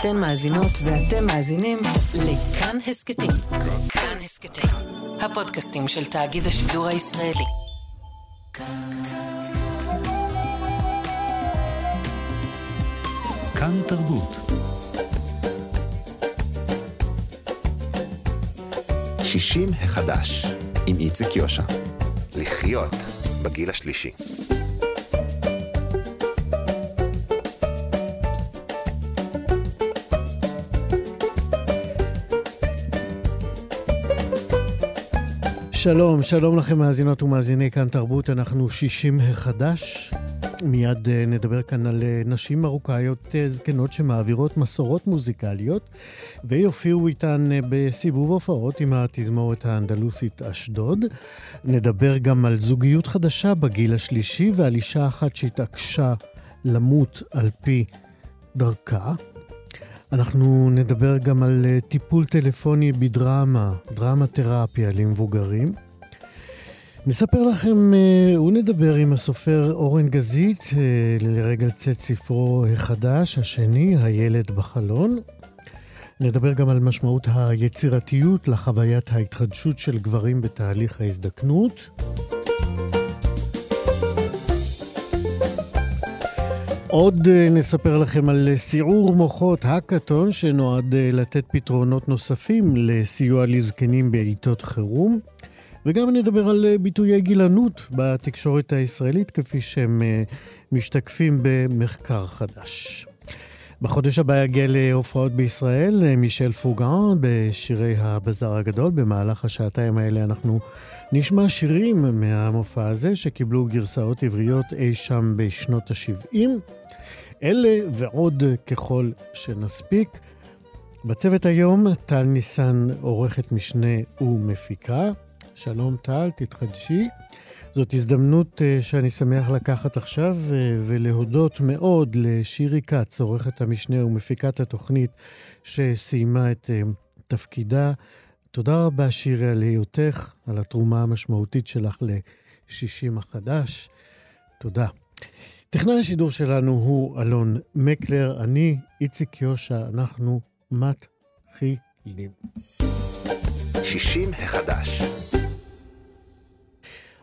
אתן מאזינות ואתם מאזינים לכאן הסכתים. כאן הסכתים, הפודקאסטים של תאגיד השידור הישראלי. כאן תרבות. שישים החדש, עם איציק יושע. לחיות בגיל השלישי. שלום, שלום לכם מאזינות ומאזיני כאן תרבות, אנחנו שישים החדש. מיד אה, נדבר כאן על אה, נשים מרוקאיות אה, זקנות שמעבירות מסורות מוזיקליות, ויופיעו איתן בסיבוב הופעות עם התזמורת האנדלוסית אשדוד. נדבר גם על זוגיות חדשה בגיל השלישי ועל אישה אחת שהתעקשה למות על פי דרכה. אנחנו נדבר גם על טיפול טלפוני בדרמה, דרמה תרפיה למבוגרים. נספר לכם אה, ונדבר עם הסופר אורן גזית אה, לרגל צאת ספרו החדש, השני, הילד בחלון. נדבר גם על משמעות היצירתיות לחוויית ההתחדשות של גברים בתהליך ההזדקנות. עוד אה, נספר לכם על סיעור מוחות האקתון שנועד לתת פתרונות נוספים לסיוע לזקנים בעיתות חירום. וגם נדבר על אה, ביטויי גילנות בתקשורת הישראלית, כפי שהם אה, משתקפים במחקר חדש. בחודש הבא יגיע להופעות בישראל אה, מישל פוגן בשירי הבזאר הגדול. במהלך השעתיים האלה אנחנו נשמע שירים מהמופע הזה שקיבלו גרסאות עבריות אי שם בשנות ה-70. אלה ועוד ככל שנספיק. בצוות היום טל ניסן עורכת משנה ומפיקה. שלום טל, תתחדשי. זאת הזדמנות uh, שאני שמח לקחת עכשיו uh, ולהודות מאוד לשירי כץ, עורכת המשנה ומפיקת התוכנית שסיימה את uh, תפקידה. תודה רבה, שירי, על היותך, על התרומה המשמעותית שלך ל-60 החדש. תודה. טכנאי השידור שלנו הוא אלון מקלר, אני איציק יושע, אנחנו מתחילים. 60 החדש.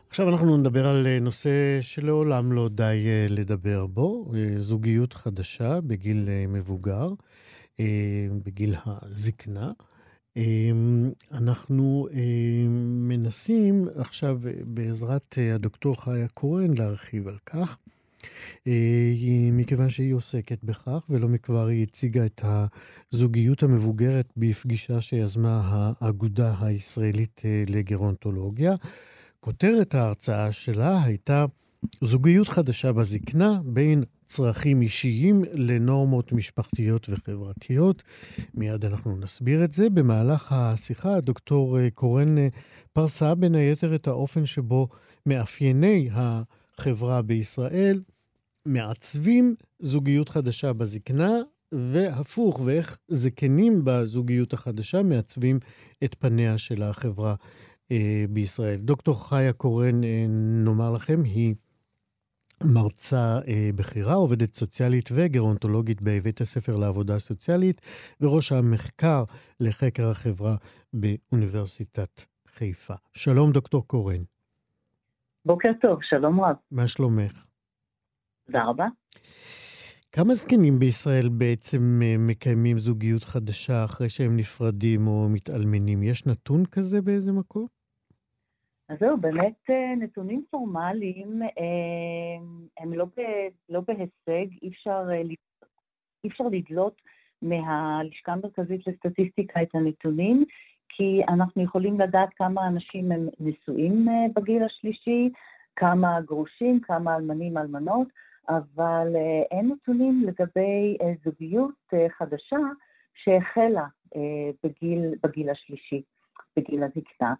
עכשיו אנחנו נדבר על אה, נושא שלעולם לא די אה, לדבר בו, אה, זוגיות חדשה בגיל מבוגר, בגיל הזקנה. אנחנו מנסים עכשיו בעזרת הדוקטור חיה כהן להרחיב על כך, מכיוון שהיא עוסקת בכך, ולא מכבר היא הציגה את הזוגיות המבוגרת בפגישה שיזמה האגודה הישראלית לגרונטולוגיה. כותרת ההרצאה שלה הייתה זוגיות חדשה בזקנה בין צרכים אישיים לנורמות משפחתיות וחברתיות. מיד אנחנו נסביר את זה. במהלך השיחה הדוקטור קורן פרסה בין היתר את האופן שבו מאפייני החברה בישראל מעצבים זוגיות חדשה בזקנה, והפוך, ואיך זקנים בזוגיות החדשה מעצבים את פניה של החברה אה, בישראל. דוקטור חיה קורן, אה, נאמר לכם, היא מרצה אה, בכירה, עובדת סוציאלית וגרונטולוגית בבית הספר לעבודה סוציאלית, וראש המחקר לחקר החברה באוניברסיטת חיפה. שלום, דוקטור קורן. בוקר טוב, שלום רב. מה שלומך? תודה רבה. כמה זקנים בישראל בעצם מקיימים זוגיות חדשה אחרי שהם נפרדים או מתאלמנים? יש נתון כזה באיזה מקום? אז זהו, באמת אה, נתונים פורמליים אה, הם לא, ב, לא בהישג, אי אפשר, אה, אי אפשר לדלות מהלשכה המרכזית לסטטיסטיקה את הנתונים, כי אנחנו יכולים לדעת כמה אנשים הם נשואים בגיל השלישי, כמה גרושים, כמה אלמנים, אלמנות, אבל אין נתונים לגבי זוגיות חדשה שהחלה בגיל, בגיל השלישי, בגיל הזקנה.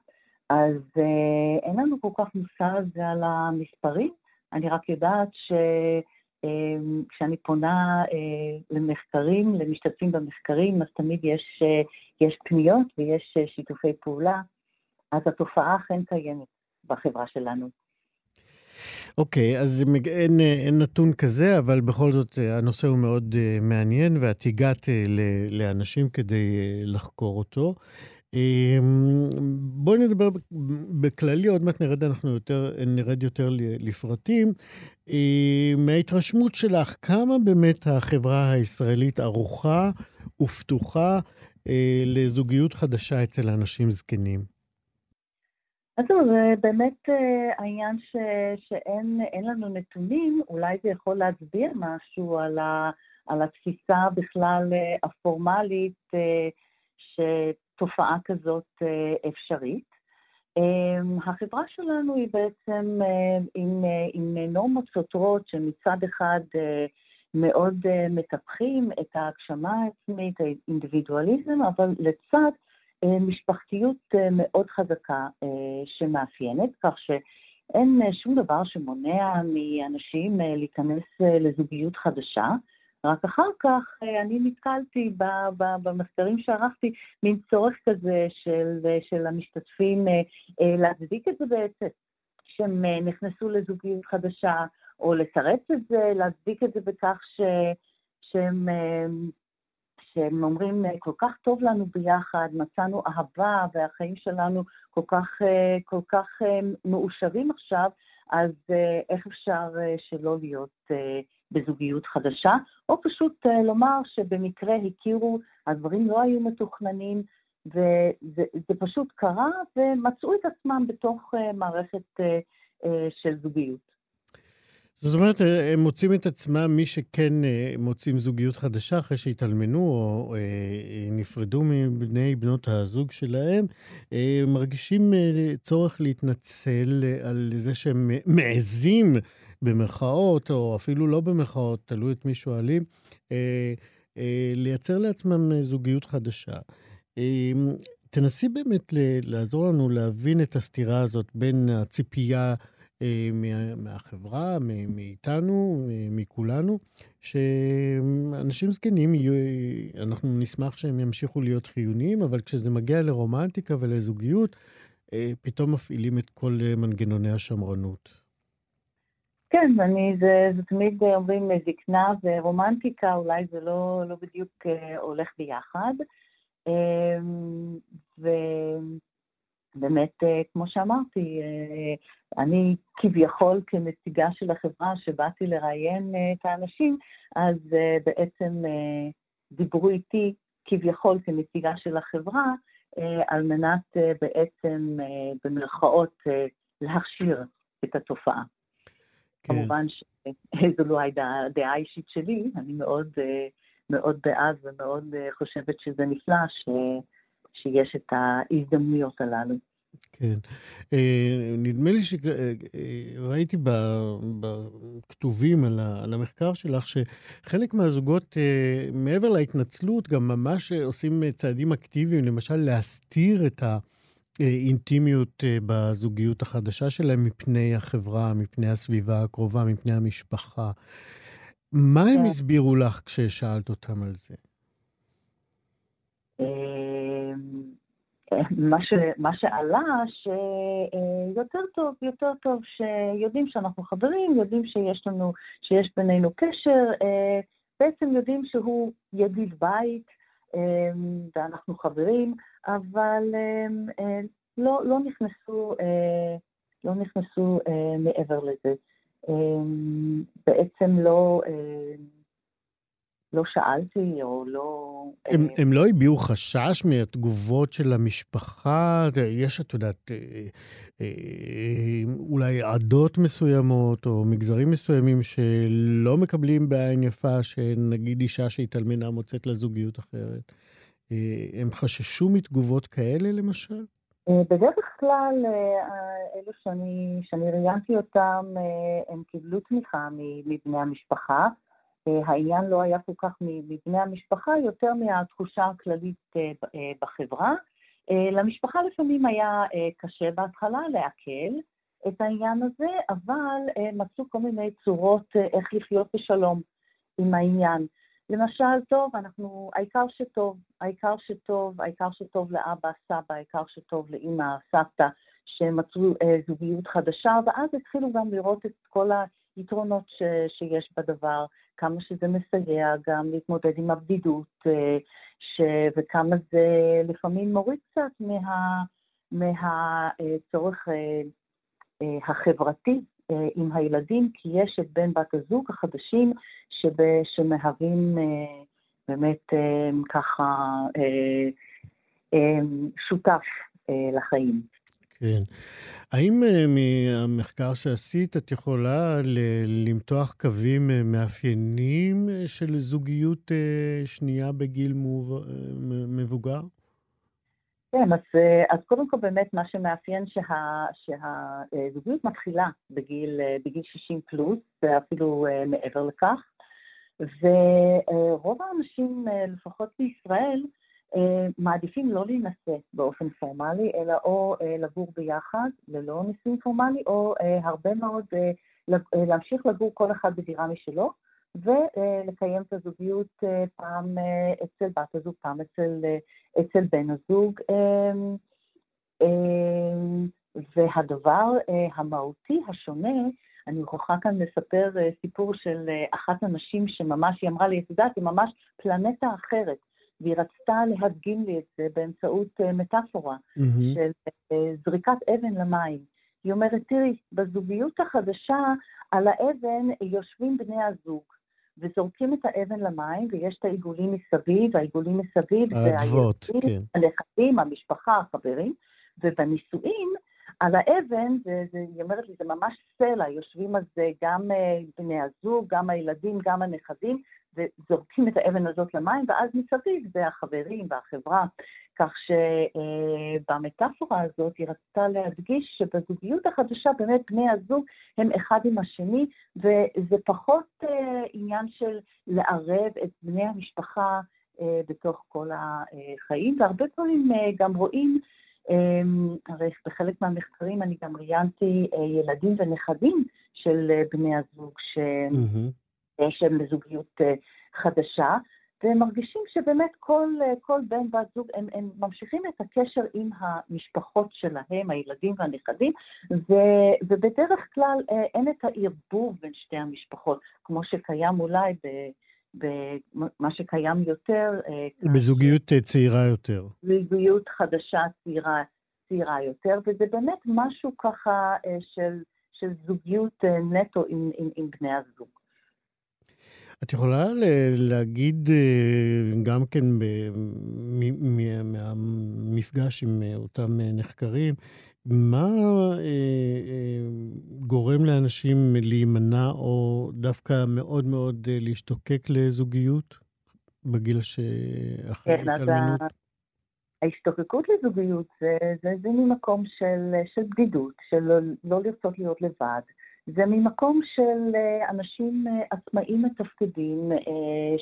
אז אה, אין לנו כל כך מושג על המספרים, אני רק יודעת שכשאני אה, פונה אה, למחקרים, למשתתפים במחקרים, אז תמיד יש, אה, יש פניות ויש אה, שיתופי פעולה, אז התופעה אכן קיימת בחברה שלנו. אוקיי, okay, אז אין, אין נתון כזה, אבל בכל זאת הנושא הוא מאוד מעניין, ואת הגעת לאנשים כדי לחקור אותו. אמ, בואי נדבר בכללי, עוד מעט נרד, אנחנו יותר, נרד יותר לפרטים. אמ, מההתרשמות שלך, כמה באמת החברה הישראלית ערוכה ופתוחה אה, לזוגיות חדשה אצל אנשים זקנים? אז זהו, זה באמת אה, העניין ש, שאין לנו נתונים, אולי זה יכול להצביע משהו על, ה, על התפיסה בכלל אה, הפורמלית, ש... תופעה כזאת אה, אפשרית. החברה שלנו היא בעצם אה, עם, אה, עם נורמות סותרות שמצד אחד מאוד מטפחים את ההגשמה העצמית, האינדיבידואליזם, אבל לצד משפחתיות מאוד חזקה שמאפיינת, כך שאין שום דבר שמונע מאנשים להיכנס לזוגיות חדשה. רק אחר כך אה, אני נתקלתי במחקרים שערכתי, מין צורך כזה של, של המשתתפים אה, אה, להצדיק את זה בעצם, שהם נכנסו לזוגיות חדשה, או לתרץ את זה, להצדיק את זה בכך ש, שהם, שהם אומרים, כל כך טוב לנו ביחד, מצאנו אהבה והחיים שלנו כל כך, כל כך מאושרים עכשיו, אז איך אפשר שלא להיות בזוגיות חדשה, או פשוט אה, לומר שבמקרה הכירו, הדברים לא היו מתוכננים, וזה פשוט קרה, ומצאו את עצמם בתוך אה, מערכת אה, של זוגיות. זאת אומרת, הם מוצאים את עצמם, מי שכן מוצאים זוגיות חדשה אחרי שהתאלמנו או נפרדו מבני בנות הזוג שלהם, מרגישים צורך להתנצל על זה שהם מעזים במרכאות, או אפילו לא במרכאות, תלוי את מי שואלים, אה, אה, לייצר לעצמם אה, זוגיות חדשה. אה, תנסי באמת לעזור לנו להבין את הסתירה הזאת בין הציפייה אה, מה, מהחברה, מאיתנו, מכולנו, שאנשים זקנים, יהיו, אנחנו נשמח שהם ימשיכו להיות חיוניים, אבל כשזה מגיע לרומנטיקה ולזוגיות, אה, פתאום מפעילים את כל מנגנוני השמרנות. כן, אני, זה, זה תמיד אומרים זקנה ורומנטיקה, אולי זה לא, לא בדיוק אה, הולך ביחד. אמ, ובאמת, אה, כמו שאמרתי, אה, אני כביכול כנציגה של החברה שבאתי לראיין את האנשים, אז בעצם דיברו איתי כביכול כנציגה של החברה, על מנת בעצם, במרכאות, להכשיר את התופעה. כן. כמובן שזו לא הייתה הדעה האישית שלי, אני מאוד, אה, מאוד בעד ומאוד אה, חושבת שזה נפלא ש, שיש את ההזדמנויות הללו. כן. אה, נדמה לי שראיתי בכתובים על המחקר שלך, שחלק מהזוגות, מעבר להתנצלות, גם ממש עושים צעדים אקטיביים, למשל להסתיר את ה... אינטימיות אה, בזוגיות החדשה שלהם מפני החברה, מפני הסביבה הקרובה, מפני המשפחה. מה הם כן. הסבירו לך כששאלת אותם על זה? מה, ש, מה שעלה, שיותר אה, טוב, יותר טוב שיודעים שאנחנו חברים, יודעים שיש לנו, שיש בינינו קשר, אה, בעצם יודעים שהוא ידיד בית אמ, ואנחנו חברים, אבל אה, לא, לא נכנסו, אה, לא נכנסו אה, מעבר לזה. בעצם לא, לא שאלתי או לא... הם, הם לא הביעו חשש מהתגובות של המשפחה? יש, את יודעת, אולי עדות מסוימות או מגזרים מסוימים שלא מקבלים בעין יפה, שנגיד אישה שהתאלמנה מוצאת לה זוגיות אחרת. אה, הם חששו מתגובות כאלה, למשל? אה, בדרך כלל, אה, אלו שאני, שאני ראיינתי אותם, הם קיבלו תמיכה מבני המשפחה. העניין לא היה כל כך מבני המשפחה, יותר מהתחושה הכללית בחברה. למשפחה לפעמים היה קשה בהתחלה לעכל את העניין הזה, אבל מצאו כל מיני צורות איך לחיות בשלום עם העניין. למשל, טוב, אנחנו, העיקר שטוב, העיקר שטוב, העיקר שטוב לאבא, סבא, העיקר שטוב לאימא, סבתא, שמצאו זוגיות חדשה, ואז התחילו גם לראות את כל היתרונות ש, שיש בדבר, כמה שזה מסייע גם להתמודד עם הבדידות, ש, וכמה זה לפעמים מוריד קצת מה, מהצורך החברתי עם הילדים, כי יש את בן בת הזוג החדשים שמהווים באמת ככה שותף לחיים. כן. האם מהמחקר שעשית את יכולה למתוח קווים מאפיינים של זוגיות שנייה בגיל מבוגר? כן, אז, אז קודם כל באמת מה שמאפיין שה, מתחילה בגיל, בגיל 60 פלוס, ואפילו מעבר לכך, ורוב האנשים, לפחות בישראל, מעדיפים לא להינשא באופן פורמלי, אלא או לגור ביחד ללא נישואים פורמלי, או הרבה מאוד להמשיך לגור כל אחד בדירה משלו, ולקיים את הזוגיות פעם אצל בת הזוג, פעם אצל, אצל בן הזוג. והדבר המהותי השונה, אני מוכרחה כאן לספר סיפור של אחת הנשים שממש, היא אמרה לי, את יודעת, היא ממש פלנטה אחרת. והיא רצתה להדגים לי את זה באמצעות מטאפורה mm-hmm. של זריקת אבן למים. היא אומרת, תראי, בזוגיות החדשה על האבן יושבים בני הזוג, וזורקים את האבן למים, ויש את העיגולים מסביב, העיגולים מסביב, האדוות, כן. הנכדים, המשפחה, החברים, ובנישואים, על האבן, זה, זה, היא אומרת לי, זה ממש סלע, יושבים על זה גם בני הזוג, גם הילדים, גם הנכדים, וזורקים את האבן הזאת למים, ואז מסביב זה החברים והחברה. כך שבמטאפורה הזאת היא רצתה להדגיש שבזוגיות החדשה באמת בני הזוג הם אחד עם השני, וזה פחות עניין של לערב את בני המשפחה בתוך כל החיים, והרבה פעמים גם רואים, הרי בחלק מהמחקרים אני גם ראיינתי ילדים ונכדים של בני הזוג, ש... Mm-hmm. שהם בזוגיות חדשה, והם מרגישים שבאמת כל, כל בן בת זוג, הם, הם ממשיכים את הקשר עם המשפחות שלהם, הילדים והנכדים, ו, ובדרך כלל אין את הערבוב בין שתי המשפחות, כמו שקיים אולי ב... במה שקיים יותר. בזוגיות ש... צעירה יותר. בזוגיות חדשה צעירה, צעירה יותר, וזה באמת משהו ככה של, של זוגיות נטו עם, עם, עם בני הזוג. את יכולה להגיד אה, גם כן מהמפגש עם אה, אותם אה, נחקרים, מה גורם לאנשים להימנע או דווקא מאוד מאוד להשתוקק לזוגיות בגיל שאחרי כן, התאלמנות? ההשתוקקות לזוגיות זה, זה, זה ממקום של, של בדידות, של לא, לא לרצות להיות לבד. זה ממקום של אה, אנשים אה, עצמאים מתפקדים, אה,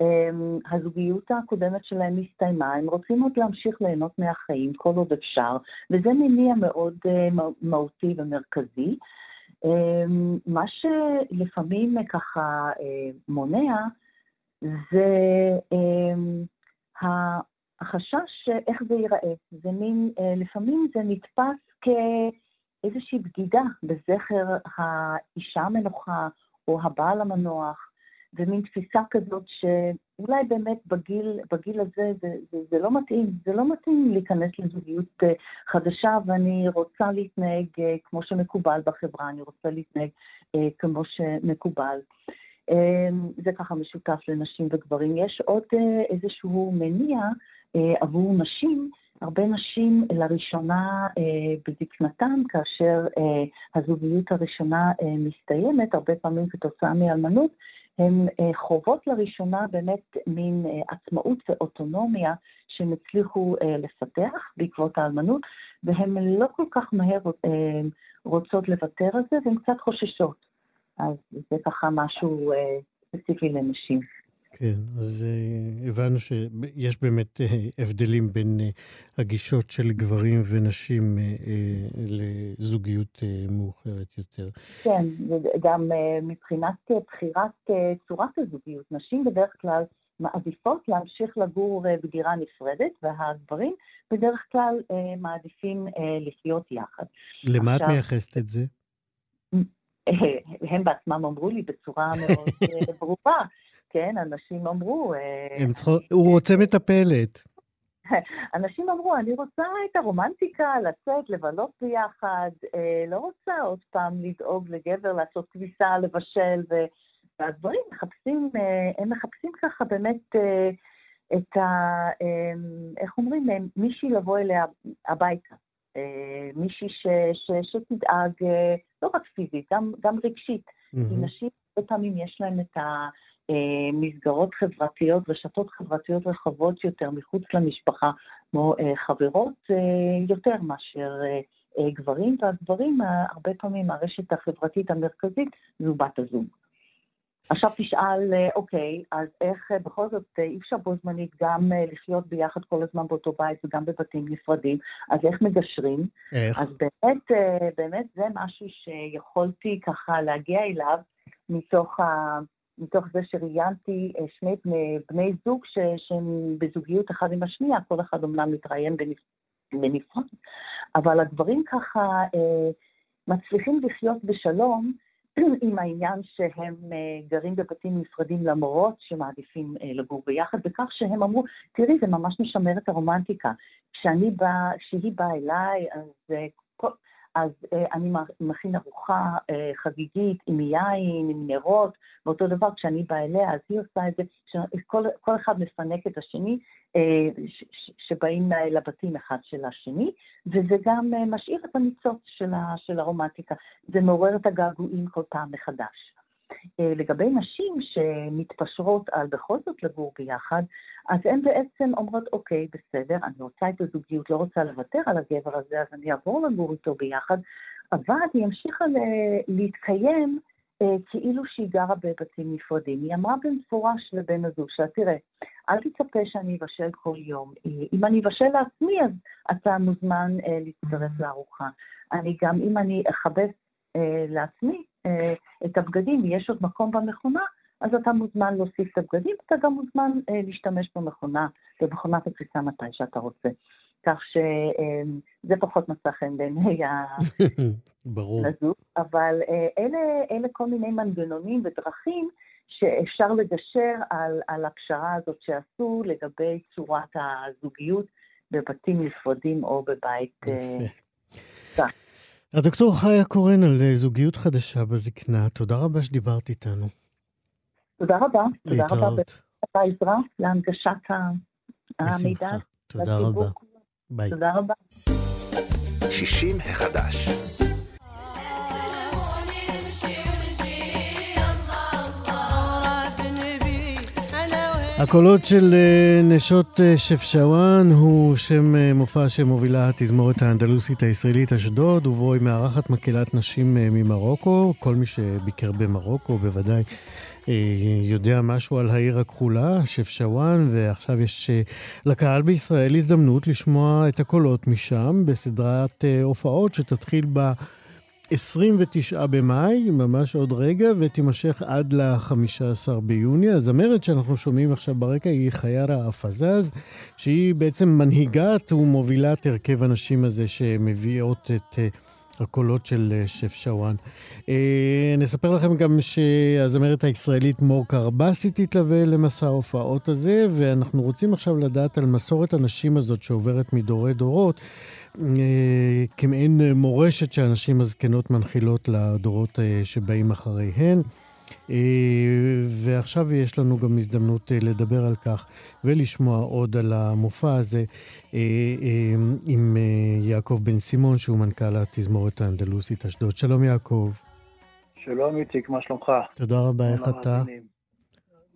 שהזוגיות הקודמת שלהם הסתיימה, הם רוצים עוד להמשיך ליהנות מהחיים כל עוד אפשר, וזה מניע מאוד מהותי ומרכזי. מה שלפעמים ככה מונע זה החשש איך זה ייראה. זה מין, לפעמים זה נתפס כ... איזושהי בגידה בזכר האישה המנוחה או הבעל המנוח, ומין תפיסה כזאת שאולי באמת בגיל, בגיל הזה זה, זה, זה לא מתאים, זה לא מתאים להיכנס לזוגיות אה, חדשה, ואני רוצה להתנהג אה, כמו שמקובל בחברה, אני רוצה להתנהג אה, כמו שמקובל. זה ככה משותף לנשים וגברים. יש עוד איזשהו מניע עבור נשים, הרבה נשים לראשונה אה, בזקנתן, כאשר אה, הזוגיות הראשונה אה, מסתיימת, הרבה פעמים כתוצאה מאלמנות, הן חוות לראשונה באמת מין עצמאות ואוטונומיה שהם הצליחו לפתח בעקבות האלמנות, והן לא כל כך מהר רוצות לוותר על זה, והן קצת חוששות. אז זה ככה משהו ספציפי לנשים. כן, אז uh, הבנו שיש באמת uh, הבדלים בין uh, הגישות של גברים ונשים לזוגיות מאוחרת יותר. כן, וגם מבחינת בחירת צורת הזוגיות, נשים בדרך כלל מעדיפות להמשיך לגור אה, בדירה נפרדת, והגברים בדרך כלל אה, מעדיפים אה, לחיות יחד. למה עכשיו, את מייחסת את זה? הם בעצמם אמרו לי בצורה מאוד ברורה, כן, אנשים אמרו... צריכו, הוא רוצה מטפלת. אנשים אמרו, אני רוצה את הרומנטיקה, לצאת, לבלות ביחד, לא רוצה עוד פעם לדאוג לגבר, לעשות כביסה, לבשל, ו... והגברים מחפשים, הם מחפשים ככה באמת את ה... איך אומרים? מישהי לבוא אליה הביתה. מישהי ש, ש, שתדאג לא רק פיזית, גם, גם רגשית. Mm-hmm. כי נשים, הרבה פעמים יש להן את המסגרות חברתיות, רשתות חברתיות רחבות יותר מחוץ למשפחה, כמו חברות יותר מאשר גברים, והגברים, הרבה פעמים הרשת החברתית המרכזית זו בת הזוג. עכשיו תשאל, אה, אוקיי, אז איך אה, בכל זאת אה, אי אפשר בו זמנית גם לחיות ביחד כל הזמן באותו בית וגם בבתים נפרדים, אז איך מגשרים? איך? אז באמת, באמת זה משהו שיכולתי ככה להגיע אליו מתוך, ה, מתוך זה שראיינתי שני בני, בני זוג ש, שהם בזוגיות אחד עם השנייה, כל אחד אומנם מתראיין בנפרד, אבל הגברים ככה מצליחים לחיות בשלום. עם העניין שהם אה, גרים בבתים נפרדים למרות שמעדיפים אה, לגור ביחד, בכך שהם אמרו, תראי, זה ממש משמר את הרומנטיקה. כשאני באה, כשהיא באה אליי, אז אה, אז אה, אני מכין ארוחה אה, חגיגית עם יין, עם נרות, ואותו דבר כשאני באה אליה, אז היא עושה את זה, כל אחד מפנק את השני, אה, ש, ש, שבאים לבתים אחד של השני, וזה גם אה, משאיר את הניצוץ של, של הרומנטיקה. זה מעורר את הגעגועים כל פעם מחדש. אה, לגבי נשים שמתפשרות על בכל זאת לגור ביחד, אז הן בעצם אומרות, אוקיי, בסדר, אני רוצה את הזוגיות, לא רוצה לוותר על הגבר הזה, אז אני אעבור לגור איתו ביחד, אבל היא המשיכה להתקיים אה, כאילו שהיא גרה בבתים נפרדים. היא אמרה במפורש לבן הזוג שלה, תראה, אל תצפה שאני אבשל כל יום. אם אני אבשל לעצמי, אז אתה מוזמן אה, להצטרף לארוחה. אני גם, אם אני אכבס לעצמי אה, את הבגדים, ויש עוד מקום במכונה, אז אתה מוזמן להוסיף את הבגדים, אתה גם מוזמן אה, להשתמש במכונה, במכונת הכביסה מתי שאתה רוצה. כך שזה פחות מצא חן בעיני הזוג, אבל אלה, אלה כל מיני מנגנונים ודרכים שאפשר לגשר על, על הפשרה הזאת שעשו לגבי צורת הזוגיות בבתים נפרדים או בבית... יפה. הדוקטור חיה קורן על אה, זוגיות חדשה בזקנה, תודה רבה שדיברת איתנו. תודה רבה. להתראות. תודה רבה בעזרה להנגשת המידע. תודה רבה. ביי. תודה רבה. 60 החדש. הקולות של אה, נשות אה, שפשואן הוא שם אה, מופע שמובילה התזמורת האנדלוסית הישראלית אשדוד, ובו היא מארחת מקהלת נשים ממרוקו. כל מי שביקר במרוקו בוודאי יודע משהו על העיר הכחולה, שפשואן, ועכשיו יש לקהל בישראל הזדמנות לשמוע את הקולות משם בסדרת הופעות שתתחיל ב... 29 במאי, ממש עוד רגע, ותימשך עד ל-15 ביוני. הזמרת שאנחנו שומעים עכשיו ברקע היא חיירה אפזז, שהיא בעצם מנהיגת ומובילת הרכב הנשים הזה שמביאות את... uh, הקולות של uh, שף שוואן. Uh, נספר לכם גם שהזמרת הישראלית מור קרבסי תתלווה למסע ההופעות הזה, ואנחנו רוצים עכשיו לדעת על מסורת הנשים הזאת שעוברת מדורי דורות. אה, כמעין מורשת שהנשים הזקנות מנחילות לדורות אה, שבאים אחריהן. אה, ועכשיו יש לנו גם הזדמנות לדבר על כך ולשמוע עוד על המופע הזה עם יעקב בן סימון, שהוא מנכ"ל התזמורת האנדלוסית אשדוד. שלום יעקב. שלום איציק, מה שלומך? תודה רבה, איך אתה?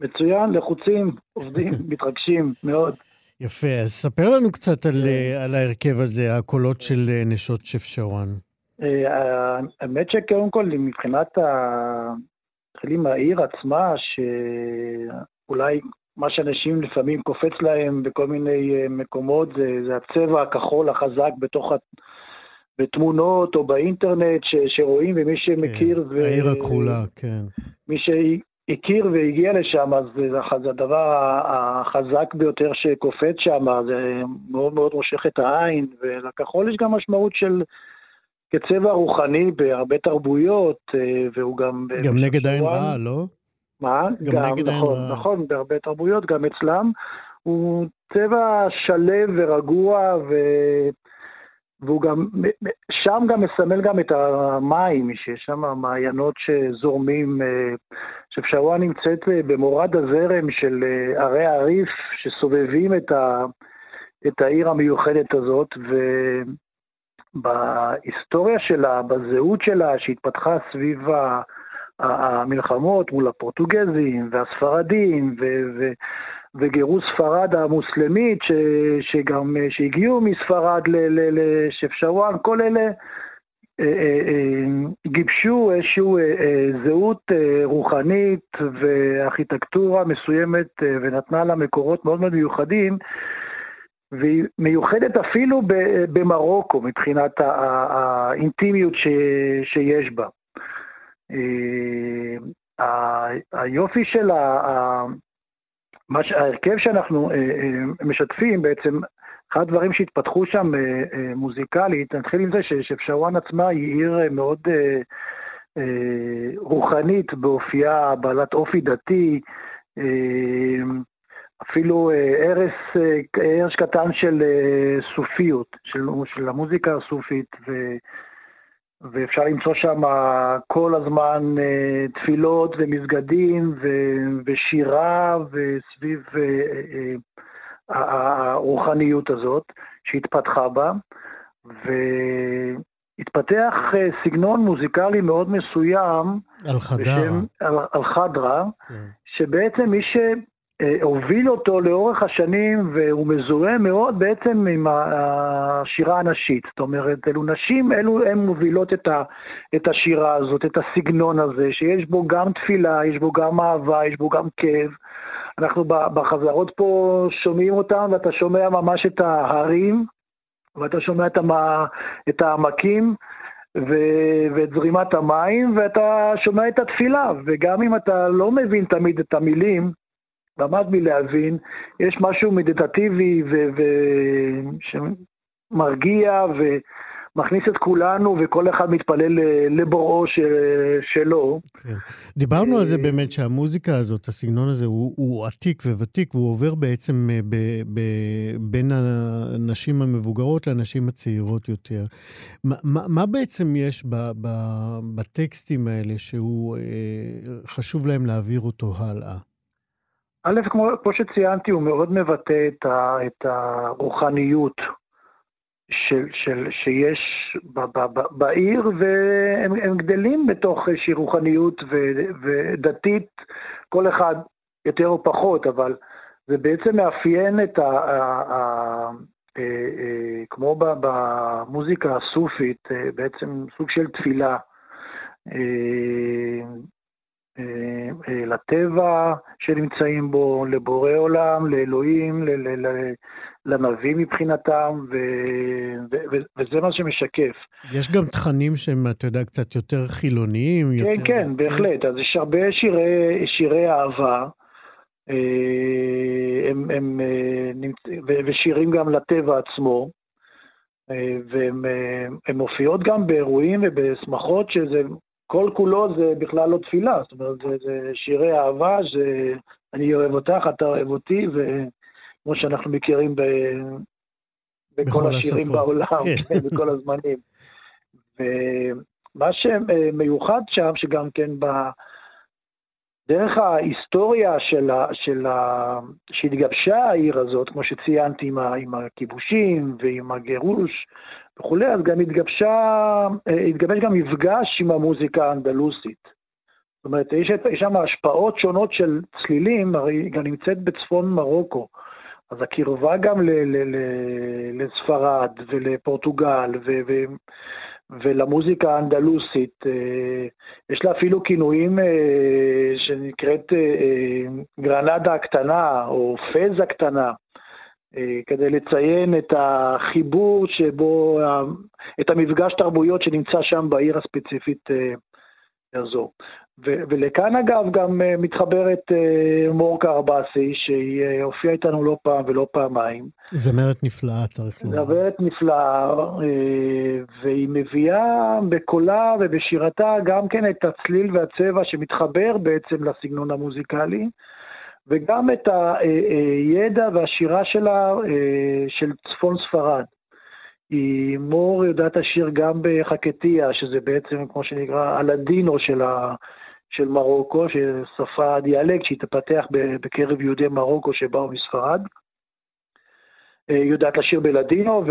מצוין, לחוצים, עובדים, מתרגשים מאוד. יפה, אז ספר לנו קצת על, אה, על ההרכב הזה, הקולות של אה, נשות שף שוואן. אה, האמת שקודם כל, מבחינת ה... מתחילים מהעיר עצמה, שאולי מה שאנשים לפעמים קופץ להם בכל מיני מקומות, זה, זה הצבע הכחול החזק בתוך. בתמונות או באינטרנט ש, שרואים, ומי שמכיר... כן, ו... העיר הכחולה, כן. מי ש... הכיר והגיע לשם, אז זה הדבר החזק ביותר שקופץ שם, זה מאוד מאוד מושך את העין, ולכחול יש גם משמעות של כצבע רוחני בהרבה תרבויות, אה, והוא גם... גם נגד עין רעה, לא? מה? גם, גם נגד נכון, עין רעה. נכון, בהרבה תרבויות, גם אצלם. הוא צבע שלו ורגוע, ו... והוא גם, שם גם מסמל גם את המים, שיש שם מעיינות שזורמים, אה, שפשרואה נמצאת אה, במורד הזרם של ערי הריף שסובבים את, ה, את העיר המיוחדת הזאת, ובהיסטוריה שלה, בזהות שלה, שהתפתחה סביב המלחמות מול הפורטוגזים והספרדים, ו, ו, וגירוש ספרד המוסלמית, ש, שגם, שהגיעו מספרד לשפשרוואן, כל אלה אה, אה, אה, גיבשו איזושהי זהות רוחנית וארכיטקטורה מסוימת ונתנה לה מקורות מאוד מאוד מיוחדים, והיא מיוחדת אפילו במרוקו מבחינת האינטימיות שיש בה. היופי של ההרכב שאנחנו אה, אה, משתפים בעצם, אחד הדברים שהתפתחו שם אה, מוזיקלית, נתחיל עם זה שפשרוואן עצמה היא עיר מאוד רוחנית באופייה, בעלת אופי דתי, אפילו ערש, ערש קטן של סופיות, של, של המוזיקה הסופית, ו, ואפשר למצוא שם כל הזמן אה, תפילות ומסגדים ושירה וסביב אה, אה, הרוחניות הזאת שהתפתחה בה, והתפתח סגנון מוזיקלי מאוד מסוים. על חדרה. על, חדרה, כן. שבעצם מי ש... אה, הוביל אותו לאורך השנים והוא מזוהה מאוד בעצם עם השירה הנשית. זאת אומרת, אלו נשים, אלו הן מובילות את, ה, את השירה הזאת, את הסגנון הזה, שיש בו גם תפילה, יש בו גם אהבה, יש בו גם כאב. אנחנו בחזרות פה שומעים אותם ואתה שומע ממש את ההרים ואתה שומע את, העמקים. ו- ואת זרימת המים, ואתה שומע את התפילה, וגם אם אתה לא מבין תמיד את המילים, למד מלהבין, יש משהו מדיטטיבי שמרגיע ומכניס את כולנו וכל אחד מתפלל לבוראו של, שלו. כן. דיברנו על זה באמת שהמוזיקה הזאת, הסגנון הזה, הוא, הוא עתיק וותיק והוא עובר בעצם אה, ב, ב, בין הנשים המבוגרות לנשים הצעירות יותר. מה, מה, מה בעצם יש ב, ב, בטקסטים האלה שהוא אה, חשוב להם להעביר אותו הלאה? א', כמו, כמו שציינתי, הוא מאוד מבטא את, ה, את הרוחניות של, של, שיש ב, ב, ב, בעיר, והם גדלים בתוך איזושהי רוחניות ו, ודתית, כל אחד יותר או פחות, אבל זה בעצם מאפיין את ה... ה, ה אה, אה, כמו במוזיקה הסופית, אה, בעצם סוג של תפילה. לטבע שנמצאים בו, לבורא עולם, לאלוהים, לנביא מבחינתם, ו, ו, ו, וזה מה שמשקף. יש גם תכנים שהם, אתה יודע, קצת יותר חילוניים. כן, יותר... כן, בהחלט. אז יש הרבה שירי, שירי אהבה, אה, הם, הם, ושירים גם לטבע עצמו. והן מופיעות גם באירועים ובשמחות, שזה כל כולו זה בכלל לא תפילה, זאת אומרת, זה, זה שירי אהבה, זה אני אוהב אותך, אתה אוהב אותי, וכמו שאנחנו מכירים ב, בכל השירים השפות. בעולם, כן. כן, בכל הזמנים. ומה שמיוחד שם, שגם כן ב... דרך ההיסטוריה של ה, של ה, שהתגבשה העיר הזאת, כמו שציינתי, עם, ה, עם הכיבושים ועם הגירוש וכולי, אז גם התגבשה, אה, התגבש גם מפגש עם המוזיקה האנדלוסית. זאת אומרת, יש, יש שם השפעות שונות של צלילים, הרי היא גם נמצאת בצפון מרוקו. אז הקרבה גם לספרד ולפורטוגל ולמוזיקה האנדלוסית, אה, יש לה אפילו כינויים אה, שנקראת גרנדה הקטנה או פז הקטנה. אה, כדי לציין את החיבור שבו, את המפגש תרבויות שנמצא שם בעיר הספציפית אה, הזו. ו- ולכאן אגב גם uh, מתחברת uh, מורקה ארבסי, שהיא uh, הופיעה איתנו לא פעם ולא פעמיים. זמרת נפלאה, צריך לומר. זמרת נפלאה, והיא מביאה בקולה ובשירתה גם כן את הצליל והצבע שמתחבר בעצם לסגנון המוזיקלי, וגם את הידע והשירה שלה של צפון ספרד. היא מור יודעת לשיר גם בחקטיה, שזה בעצם כמו שנקרא הלדינו של, ה, של מרוקו, ששפה דיאלקט שהתפתח בקרב יהודי מרוקו שבאו מספרד. אה, יודעת לשיר בלדינו,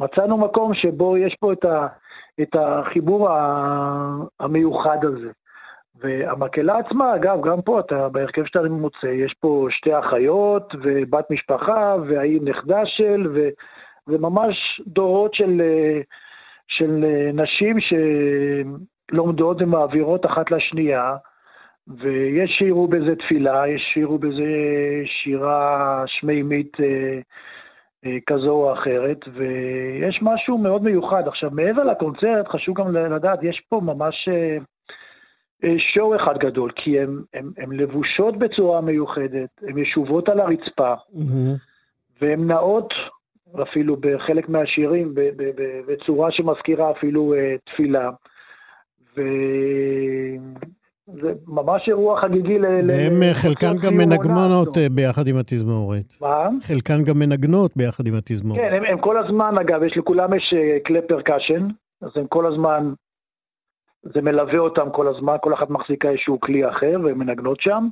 ומצאנו מקום שבו יש פה את, ה, את החיבור המיוחד הזה. והמקהלה עצמה, אגב, גם פה, אתה, בהרכב שאתה מוצא, יש פה שתי אחיות ובת משפחה והאי נכדה של, ו... זה ממש דורות של, אה, של אה, נשים שלומדות ומעבירות אחת לשנייה, ויש שירו בזה תפילה, יש שירו בזה שירה שמימית אה, כזו או אחרת, ויש משהו מאוד מיוחד. עכשיו, מעבר לקונצרט, חשוב גם לדעת, יש פה ממש שואו אחד גדול, כי הן לבושות בצורה מיוחדת, הן ישובות על הרצפה, mm-hmm. והן נעות אפילו בחלק מהשירים, בצורה שמזכירה אפילו אה, תפילה. וזה ממש אירוע חגיגי ל... והם אה, חלקן גם מנגנות אה, ביחד עם התזמורת. מה? חלקן גם מנגנות ביחד עם התזמורת. כן, הם, הם כל הזמן, אגב, יש לכולם יש כלי פרקשן, אז הם כל הזמן, זה מלווה אותם כל הזמן, כל אחת מחזיקה איזשהו כלי אחר, והן מנגנות שם.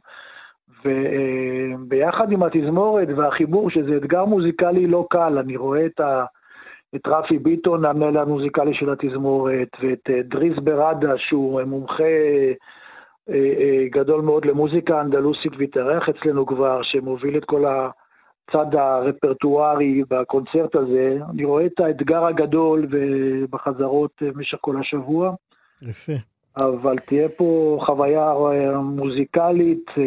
וביחד עם התזמורת והחיבור, שזה אתגר מוזיקלי לא קל, אני רואה את, ה, את רפי ביטון, המנהל המוזיקלי של התזמורת, ואת אה, דריס ברדה, שהוא מומחה אה, אה, גדול מאוד למוזיקה אנדלוסית והתארח אצלנו כבר, שמוביל את כל הצד הרפרטוארי בקונצרט הזה. אני רואה את האתגר הגדול בחזרות במשך כל השבוע. יפה. אבל תהיה פה חוויה אה, מוזיקלית אה,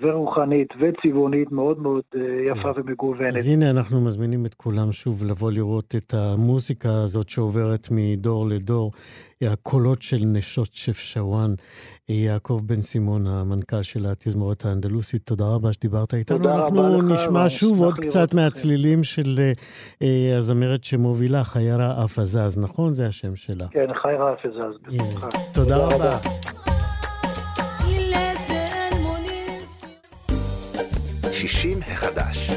ורוחנית וצבעונית מאוד מאוד אה, יפה ומגוונת. אז הנה אנחנו מזמינים את כולם שוב לבוא לראות את המוזיקה הזאת שעוברת מדור לדור. הקולות של נשות שף שוואן. יעקב בן סימון, המנכ"ל של התזמורת האנדלוסית, תודה רבה שדיברת איתנו. תודה רבה לך. אנחנו נשמע שוב עוד קצת מהצלילים של uh, הזמרת שמובילה, חיירה אפזז, נכון? זה השם שלה. כן, חיירה אפזז. תודה רבה. שישים החדש.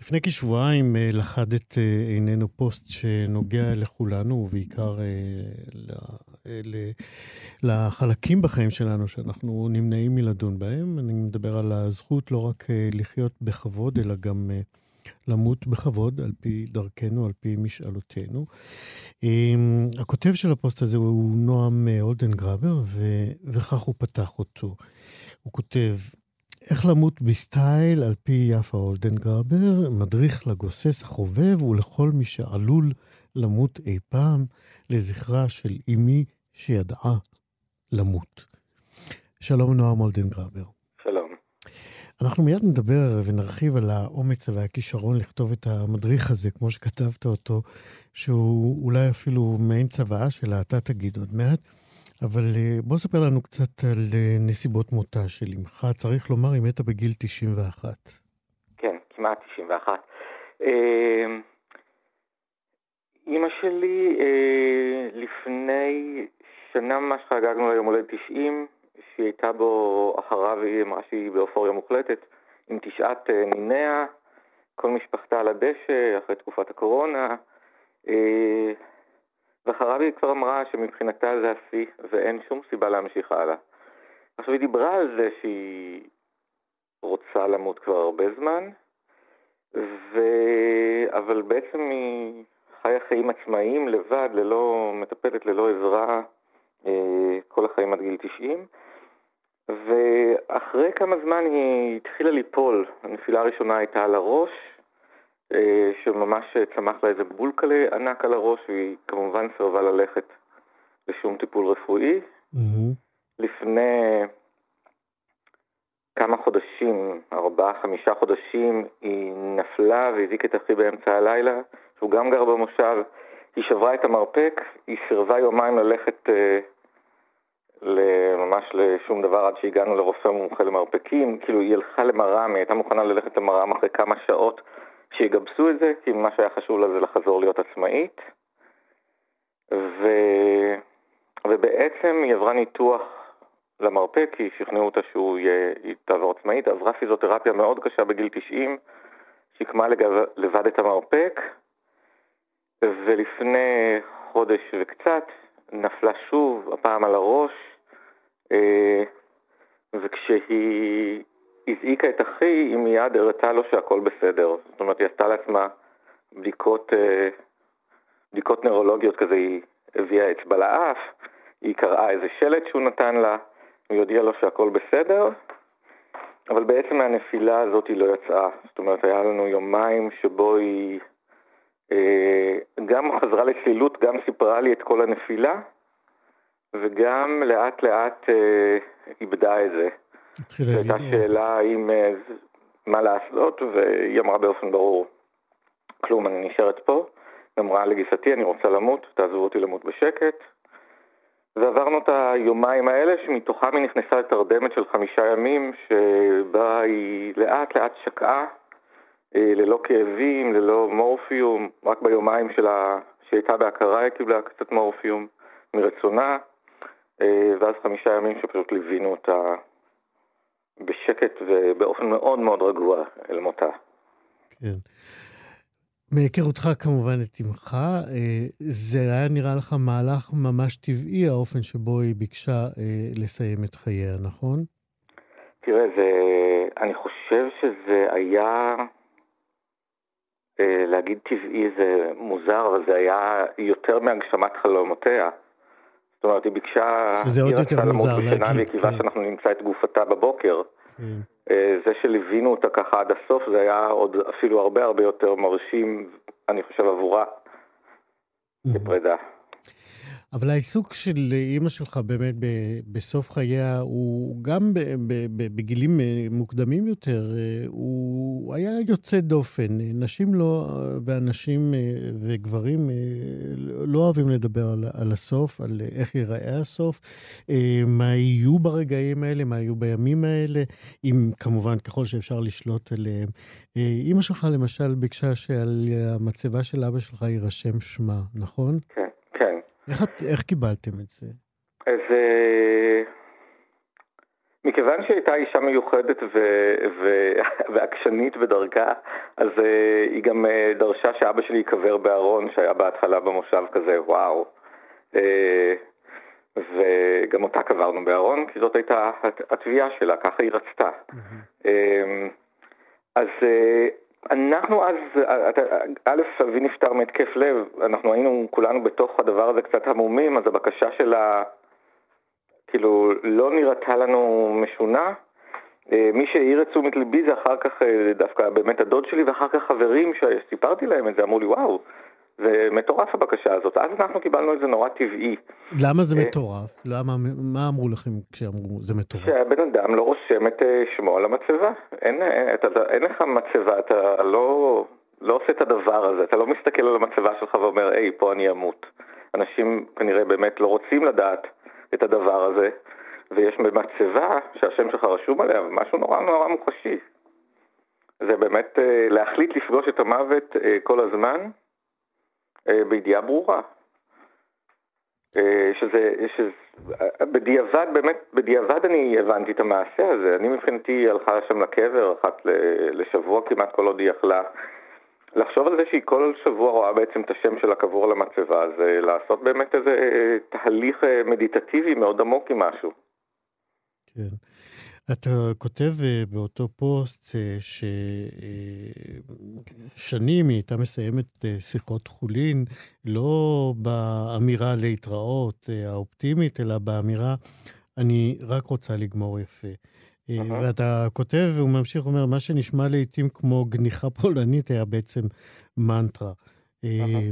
לפני כשבועיים אה, לכדת אה, עינינו פוסט שנוגע לכולנו, ובעיקר אה, לחלקים בחיים שלנו שאנחנו נמנעים מלדון בהם. אני מדבר על הזכות לא רק לחיות בכבוד, אלא גם למות בכבוד, על פי דרכנו, על פי משאלותינו. הכותב של הפוסט הזה הוא נועם אולדנגרבר, וכך הוא פתח אותו. הוא כותב, איך למות בסטייל על פי יפה אולדנגרבר, מדריך לגוסס החובב ולכל מי שעלול למות אי פעם, לזכרה של אמי שידעה למות. שלום נועם אולדנגרבר. אנחנו מיד נדבר ונרחיב על האומץ והכישרון לכתוב את המדריך הזה, כמו שכתבת אותו, שהוא אולי אפילו מעין צוואה שלה, אתה תגיד עוד מעט. אבל אה, בוא ספר לנו קצת על אה, נסיבות מותה של אמך. צריך לומר, היא מתה בגיל 91. כן, כמעט 91. אמ, אימא שלי, אה, לפני שנה ממש חגגנו לה יום הולדת 90, שהיא הייתה בו אחריו, היא אמרה שהיא באופוריה מוחלטת, עם תשעת ניניה, כל משפחתה על הדשא, אחרי תקופת הקורונה. ואחריו היא כבר אמרה שמבחינתה זה השיא ואין שום סיבה להמשיך הלאה. עכשיו היא דיברה על זה שהיא רוצה למות כבר הרבה זמן, ו... אבל בעצם היא חיה חיים עצמאיים לבד, ללא מטפלת, ללא עזרה, אה, כל החיים עד גיל 90. ואחרי כמה זמן היא התחילה ליפול. הנפילה הראשונה הייתה על הראש, אה, שממש צמח לה איזה בול כאלה ענק על הראש, והיא כמובן סירבה ללכת לשום טיפול רפואי. Mm-hmm. לפני כמה חודשים, ארבעה, חמישה חודשים, היא נפלה והזעיקה את אחי באמצע הלילה, שהוא גם גר במושב. היא שברה את המרפק, היא סירבה יומיים ללכת אה, ממש לשום דבר עד שהגענו לרופא מומחה למרפקים. כאילו היא הלכה למר"ם, היא הייתה מוכנה ללכת למר"ם אחרי כמה שעות שיגבסו את זה, כי מה שהיה חשוב לה זה לחזור להיות עצמאית. ו... ובעצם היא עברה ניתוח למרפק, כי שכנעו אותה שהיא תעבור עצמאית, עברה פיזיותרפיה מאוד קשה בגיל 90, שיקמה לגב... לבד את המרפק, ולפני חודש וקצת נפלה שוב, הפעם על הראש, אה, וכשהיא הזעיקה את אחי, היא מיד הראתה לו שהכל בסדר. זאת אומרת, היא עשתה לעצמה בדיקות, אה, בדיקות נוירולוגיות כזה, היא הביאה אצבע לאף, היא קראה איזה שלט שהוא נתן לה, היא הודיעה לו שהכל בסדר, אבל בעצם מהנפילה הזאת היא לא יצאה. זאת אומרת, היה לנו יומיים שבו היא גם חזרה לצלילות, גם סיפרה לי את כל הנפילה, וגם לאט לאט אה, איבדה את זה. התחילה זו הייתה. שאלה האם, אה, מה לעשות, והיא אמרה באופן ברור, כלום, אני נשארת פה. היא אמרה לגיסתי, אני רוצה למות, תעזבו אותי למות בשקט. ועברנו את היומיים האלה, שמתוכם היא נכנסה לתרדמת של חמישה ימים, שבה היא לאט לאט שקעה, אה, ללא כאבים, ללא מורפיום, רק ביומיים שלה, שהייתה בהכרה היא קיבלה קצת מורפיום מרצונה, אה, ואז חמישה ימים שפשוט ליווינו אותה בשקט ובאופן מאוד מאוד רגוע אל מותה. כן. מהיכרותך כמובן את אמך, אה, זה היה נראה לך מהלך ממש טבעי, האופן שבו היא ביקשה אה, לסיים את חייה, נכון? תראה, זה, אני חושב שזה היה, אה, להגיד טבעי זה מוזר, אבל זה היה יותר מהגשמת חלומותיה. זאת אומרת, היא ביקשה, שזה עוד היא יותר מוזר להגיד, והיא קיווה כן. שאנחנו נמצא את גופתה בבוקר. כן. אה, זה שליווינו אותה ככה עד הסוף, זה היה עוד אפילו הרבה הרבה יותר מרשים, אני חושב, עבורה, בפרידה. אבל העיסוק של אימא שלך באמת בסוף חייה, הוא גם בגילים אה, מוקדמים יותר, אה, הוא היה יוצא דופן. נשים לא, ואנשים אה, וגברים לא אוהבים לדבר על, על הסוף, על איך ייראה הסוף, מה יהיו ברגעים האלה, מה יהיו בימים האלה, אם כמובן ככל שאפשר לשלוט עליהם. אימא שלך למשל ביקשה שעל המצבה של אבא שלך יירשם שמה, נכון? כן. איך, איך קיבלתם את זה? אז אה, מכיוון שהייתה אישה מיוחדת ו- ו- ועקשנית בדרכה, אז אה, היא גם אה, דרשה שאבא שלי ייקבר בארון, שהיה בהתחלה במושב כזה, וואו. וגם אותה קברנו בארון, כי זאת הייתה הת- התביעה שלה, ככה היא רצתה. אמ, אז אנחנו אז, אה, אתה- א', אבי נפטר מהתקף לב, אנחנו היינו כולנו בתוך הדבר הזה קצת המומים, אז הבקשה שלה כאילו לא נראתה לנו משונה. אה, מי שהעיר את תשומת ליבי זה אחר כך אה, דווקא באמת הדוד שלי ואחר כך חברים שסיפרתי להם את זה, אמרו לי וואו, זה מטורף הבקשה הזאת. אז אנחנו קיבלנו את זה נורא טבעי. למה זה אה. מטורף? למה, מה אמרו לכם כשאמרו זה מטורף? שהבן אדם לא רושם את אה, שמו על המצבה. אין, אה, אתה, אין לך מצבה, אתה לא, לא עושה את הדבר הזה, אתה לא מסתכל על המצבה שלך ואומר, היי, פה אני אמות. אנשים כנראה באמת לא רוצים לדעת את הדבר הזה, ויש במצבה שהשם שלך רשום עליה, משהו נורא נורא מוחשי. זה באמת אה, להחליט לפגוש את המוות אה, כל הזמן, אה, בידיעה ברורה. אה, שזה, שזה, אה, בדיעבד, באמת, בדיעבד אני הבנתי את המעשה הזה. אני מבחינתי הלכה שם לקבר אחת לשבוע כמעט כל עוד היא יכלה. לחשוב על זה שהיא כל שבוע רואה בעצם את השם שלה קבור על המצבה, זה לעשות באמת איזה אה, תהליך אה, מדיטטיבי מאוד עמוק עם משהו. כן. אתה כותב אה, באותו פוסט אה, ששנים היא הייתה מסיימת אה, שיחות חולין, לא באמירה להתראות אה, האופטימית, אלא באמירה, אני רק רוצה לגמור יפה. אה. ואתה כותב, והוא ממשיך, אומר, מה שנשמע לעתים כמו גניחה פולנית היה בעצם מנטרה. אה,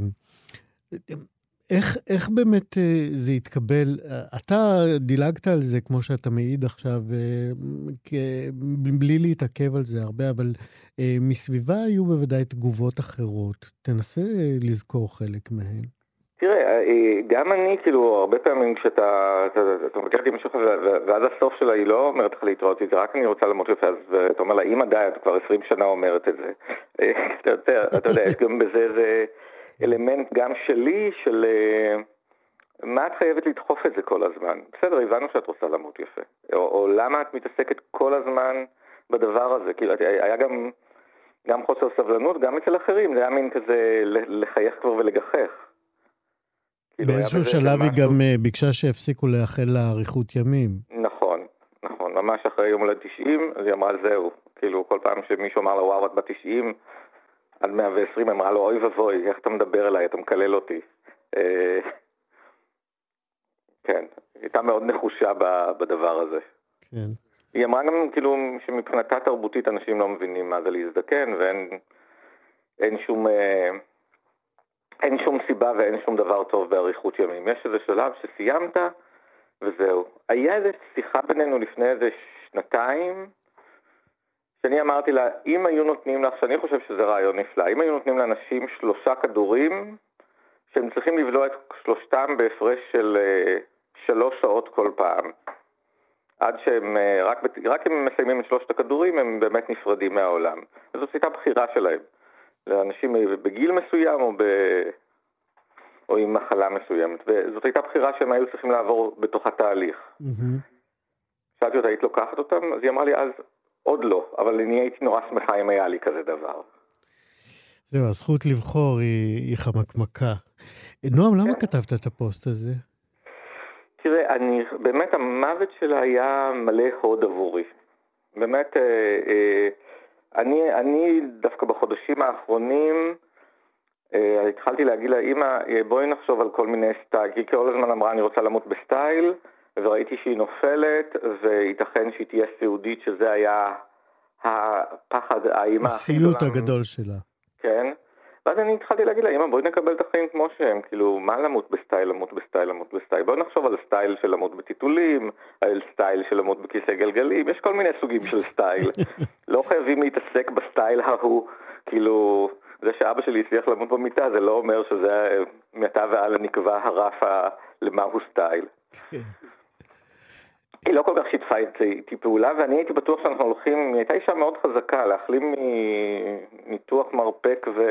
איך, איך באמת אה, זה התקבל? אה, אתה דילגת על זה, כמו שאתה מעיד עכשיו, אה, כ- בלי להתעכב על זה הרבה, אבל מסביבה היו בוודאי תגובות אחרות. תנסה לזכור חלק מהן. תראה, אה, גם אני, כאילו, הרבה פעמים כשאתה אתה, אתה מבקר אותי משהו ועד הסוף שלה היא לא אומרת לך להתראות איתי, רק אני רוצה למות יפה, אז אתה אומר לה, אמא די, את כבר 20 שנה אומרת את זה. אתה יודע, גם בזה איזה אלמנט גם שלי, של אה, מה את חייבת לדחוף את זה כל הזמן. בסדר, הבנו שאת רוצה למות יפה. או, או למה את מתעסקת כל הזמן בדבר הזה. כאילו, היה גם... גם חוסר סבלנות, גם אצל אחרים, זה היה מין כזה לחייך כבר ולגחך. כאילו, באיזשהו שלב היא גם אה, ביקשה שהפסיקו לאחל לה אריכות ימים. נכון, נכון, ממש אחרי יום הולד 90, אז היא אמרה זהו. כאילו, כל פעם שמישהו אמר לה, וואו, את בת 90, עד 120, אמרה לו, אוי ואבוי, איך אתה מדבר אליי, אתה מקלל אותי. אה, כן, היא הייתה מאוד נחושה בדבר הזה. כן. היא אמרה גם כאילו שמבחינתה תרבותית אנשים לא מבינים מה זה להזדקן ואין אין שום, אה, אין שום סיבה ואין שום דבר טוב באריכות ימים. יש איזה שלב שסיימת וזהו. היה איזה שיחה בינינו לפני איזה שנתיים, שאני אמרתי לה, אם היו נותנים לך, שאני חושב שזה רעיון נפלא, אם היו נותנים לאנשים שלושה כדורים, שהם צריכים לבלוע את שלושתם בהפרש של uh, שלוש שעות כל פעם. עד שהם, אה, רק, רק אם הם מסיימים את שלושת הכדורים, הם באמת נפרדים מהעולם. וזאת הייתה בחירה שלהם. לאנשים בגיל מסוים או, ב... או עם מחלה מסוימת. וזאת הייתה בחירה שהם היו צריכים לעבור בתוך התהליך. Mm-hmm. שאלתי אותה, היית לוקחת אותם? אז היא אמרה לי, אז עוד לא, אבל אני הייתי נורא שמחה אם היה לי כזה דבר. זהו, הזכות לבחור היא, היא חמקמקה. נועם, למה כן. כתבת את הפוסט הזה? תראה, אני, באמת המוות שלה היה מלא הוד עבורי. באמת, אה, אה, אני, אני דווקא בחודשים האחרונים אה, התחלתי להגיד לה, אה, בואי נחשוב על כל מיני סטייל, כי היא כל הזמן אמרה, אני רוצה למות בסטייל, וראיתי שהיא נופלת, וייתכן שהיא תהיה סיעודית, שזה היה הפחד, גדולה. הסיוט הגדול שלה. כן. ואז אני התחלתי להגיד לה, אמא, בואי נקבל את החיים כמו שהם, כאילו, מה למות בסטייל, למות בסטייל, למות בסטייל? בואי נחשוב על סטייל של למות בטיטולים, על סטייל של למות בכיסא גלגלים, יש כל מיני סוגים של סטייל. לא חייבים להתעסק בסטייל ההוא, כאילו, זה שאבא שלי הצליח למות במיטה, זה לא אומר שזה מעתה והלאה נקבע הרף למהו סטייל. היא לא כל כך שיתפה איתי פעולה, ואני הייתי בטוח שאנחנו הולכים, היא הייתה אישה מאוד חזקה, להחלים מניתוח מרפק ו...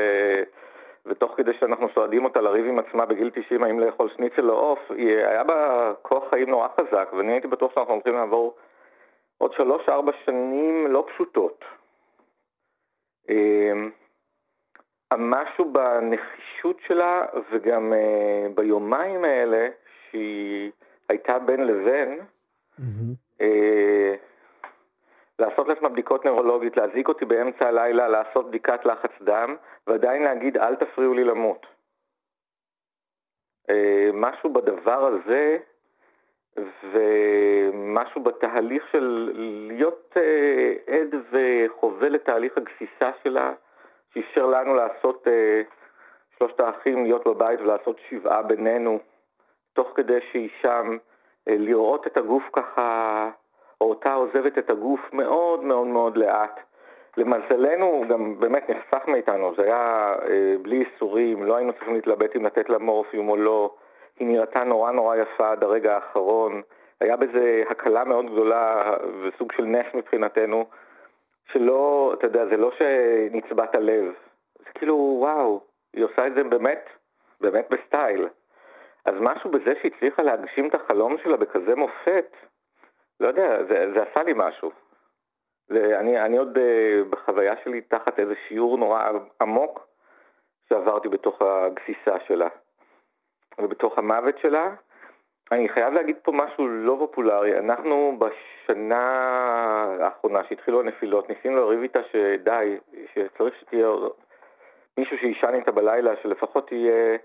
ותוך כדי שאנחנו סועדים אותה לריב עם עצמה בגיל 90 האם לאכול שניצל או עוף, היה בה כוח חיים נורא חזק, ואני הייתי בטוח שאנחנו הולכים לעבור עוד שלוש-ארבע שנים לא פשוטות. אמ, משהו בנחישות שלה וגם אה, ביומיים האלה שהיא הייתה בין לבין, אה, לעשות לעצמה בדיקות נוירולוגית, להזיק אותי באמצע הלילה, לעשות בדיקת לחץ דם, ועדיין להגיד אל תפריעו לי למות. אה, משהו בדבר הזה, ומשהו בתהליך של להיות אה, עד וחווה לתהליך הגסיסה שלה, שאפשר לנו לעשות, שלושת האחים להיות בבית ולעשות שבעה בינינו, תוך כדי שהיא שם. אה, לראות את הגוף ככה, או אותה עוזבת את הגוף מאוד מאוד מאוד לאט. למזלנו גם באמת נחסך מאיתנו, זה היה אה, בלי איסורים, לא היינו צריכים להתלבט אם לתת לה מורפיום או לא. היא נראתה נורא נורא יפה עד הרגע האחרון. היה בזה הקלה מאוד גדולה וסוג של נס מבחינתנו, שלא, אתה יודע, זה לא שנצבט הלב. זה כאילו, וואו, היא עושה את זה באמת, באמת בסטייל. אז משהו בזה שהצליחה להגשים את החלום שלה בכזה מופת, לא יודע, זה, זה עשה לי משהו. ואני אני עוד uh, בחוויה שלי תחת איזה שיעור נורא עמוק שעברתי בתוך הגסיסה שלה ובתוך המוות שלה. אני חייב להגיד פה משהו לא פופולרי. אנחנו בשנה האחרונה שהתחילו הנפילות, ניסינו לריב איתה שדי, שצריך שתהיה מישהו שישן איתה בלילה, שלפחות תהיה...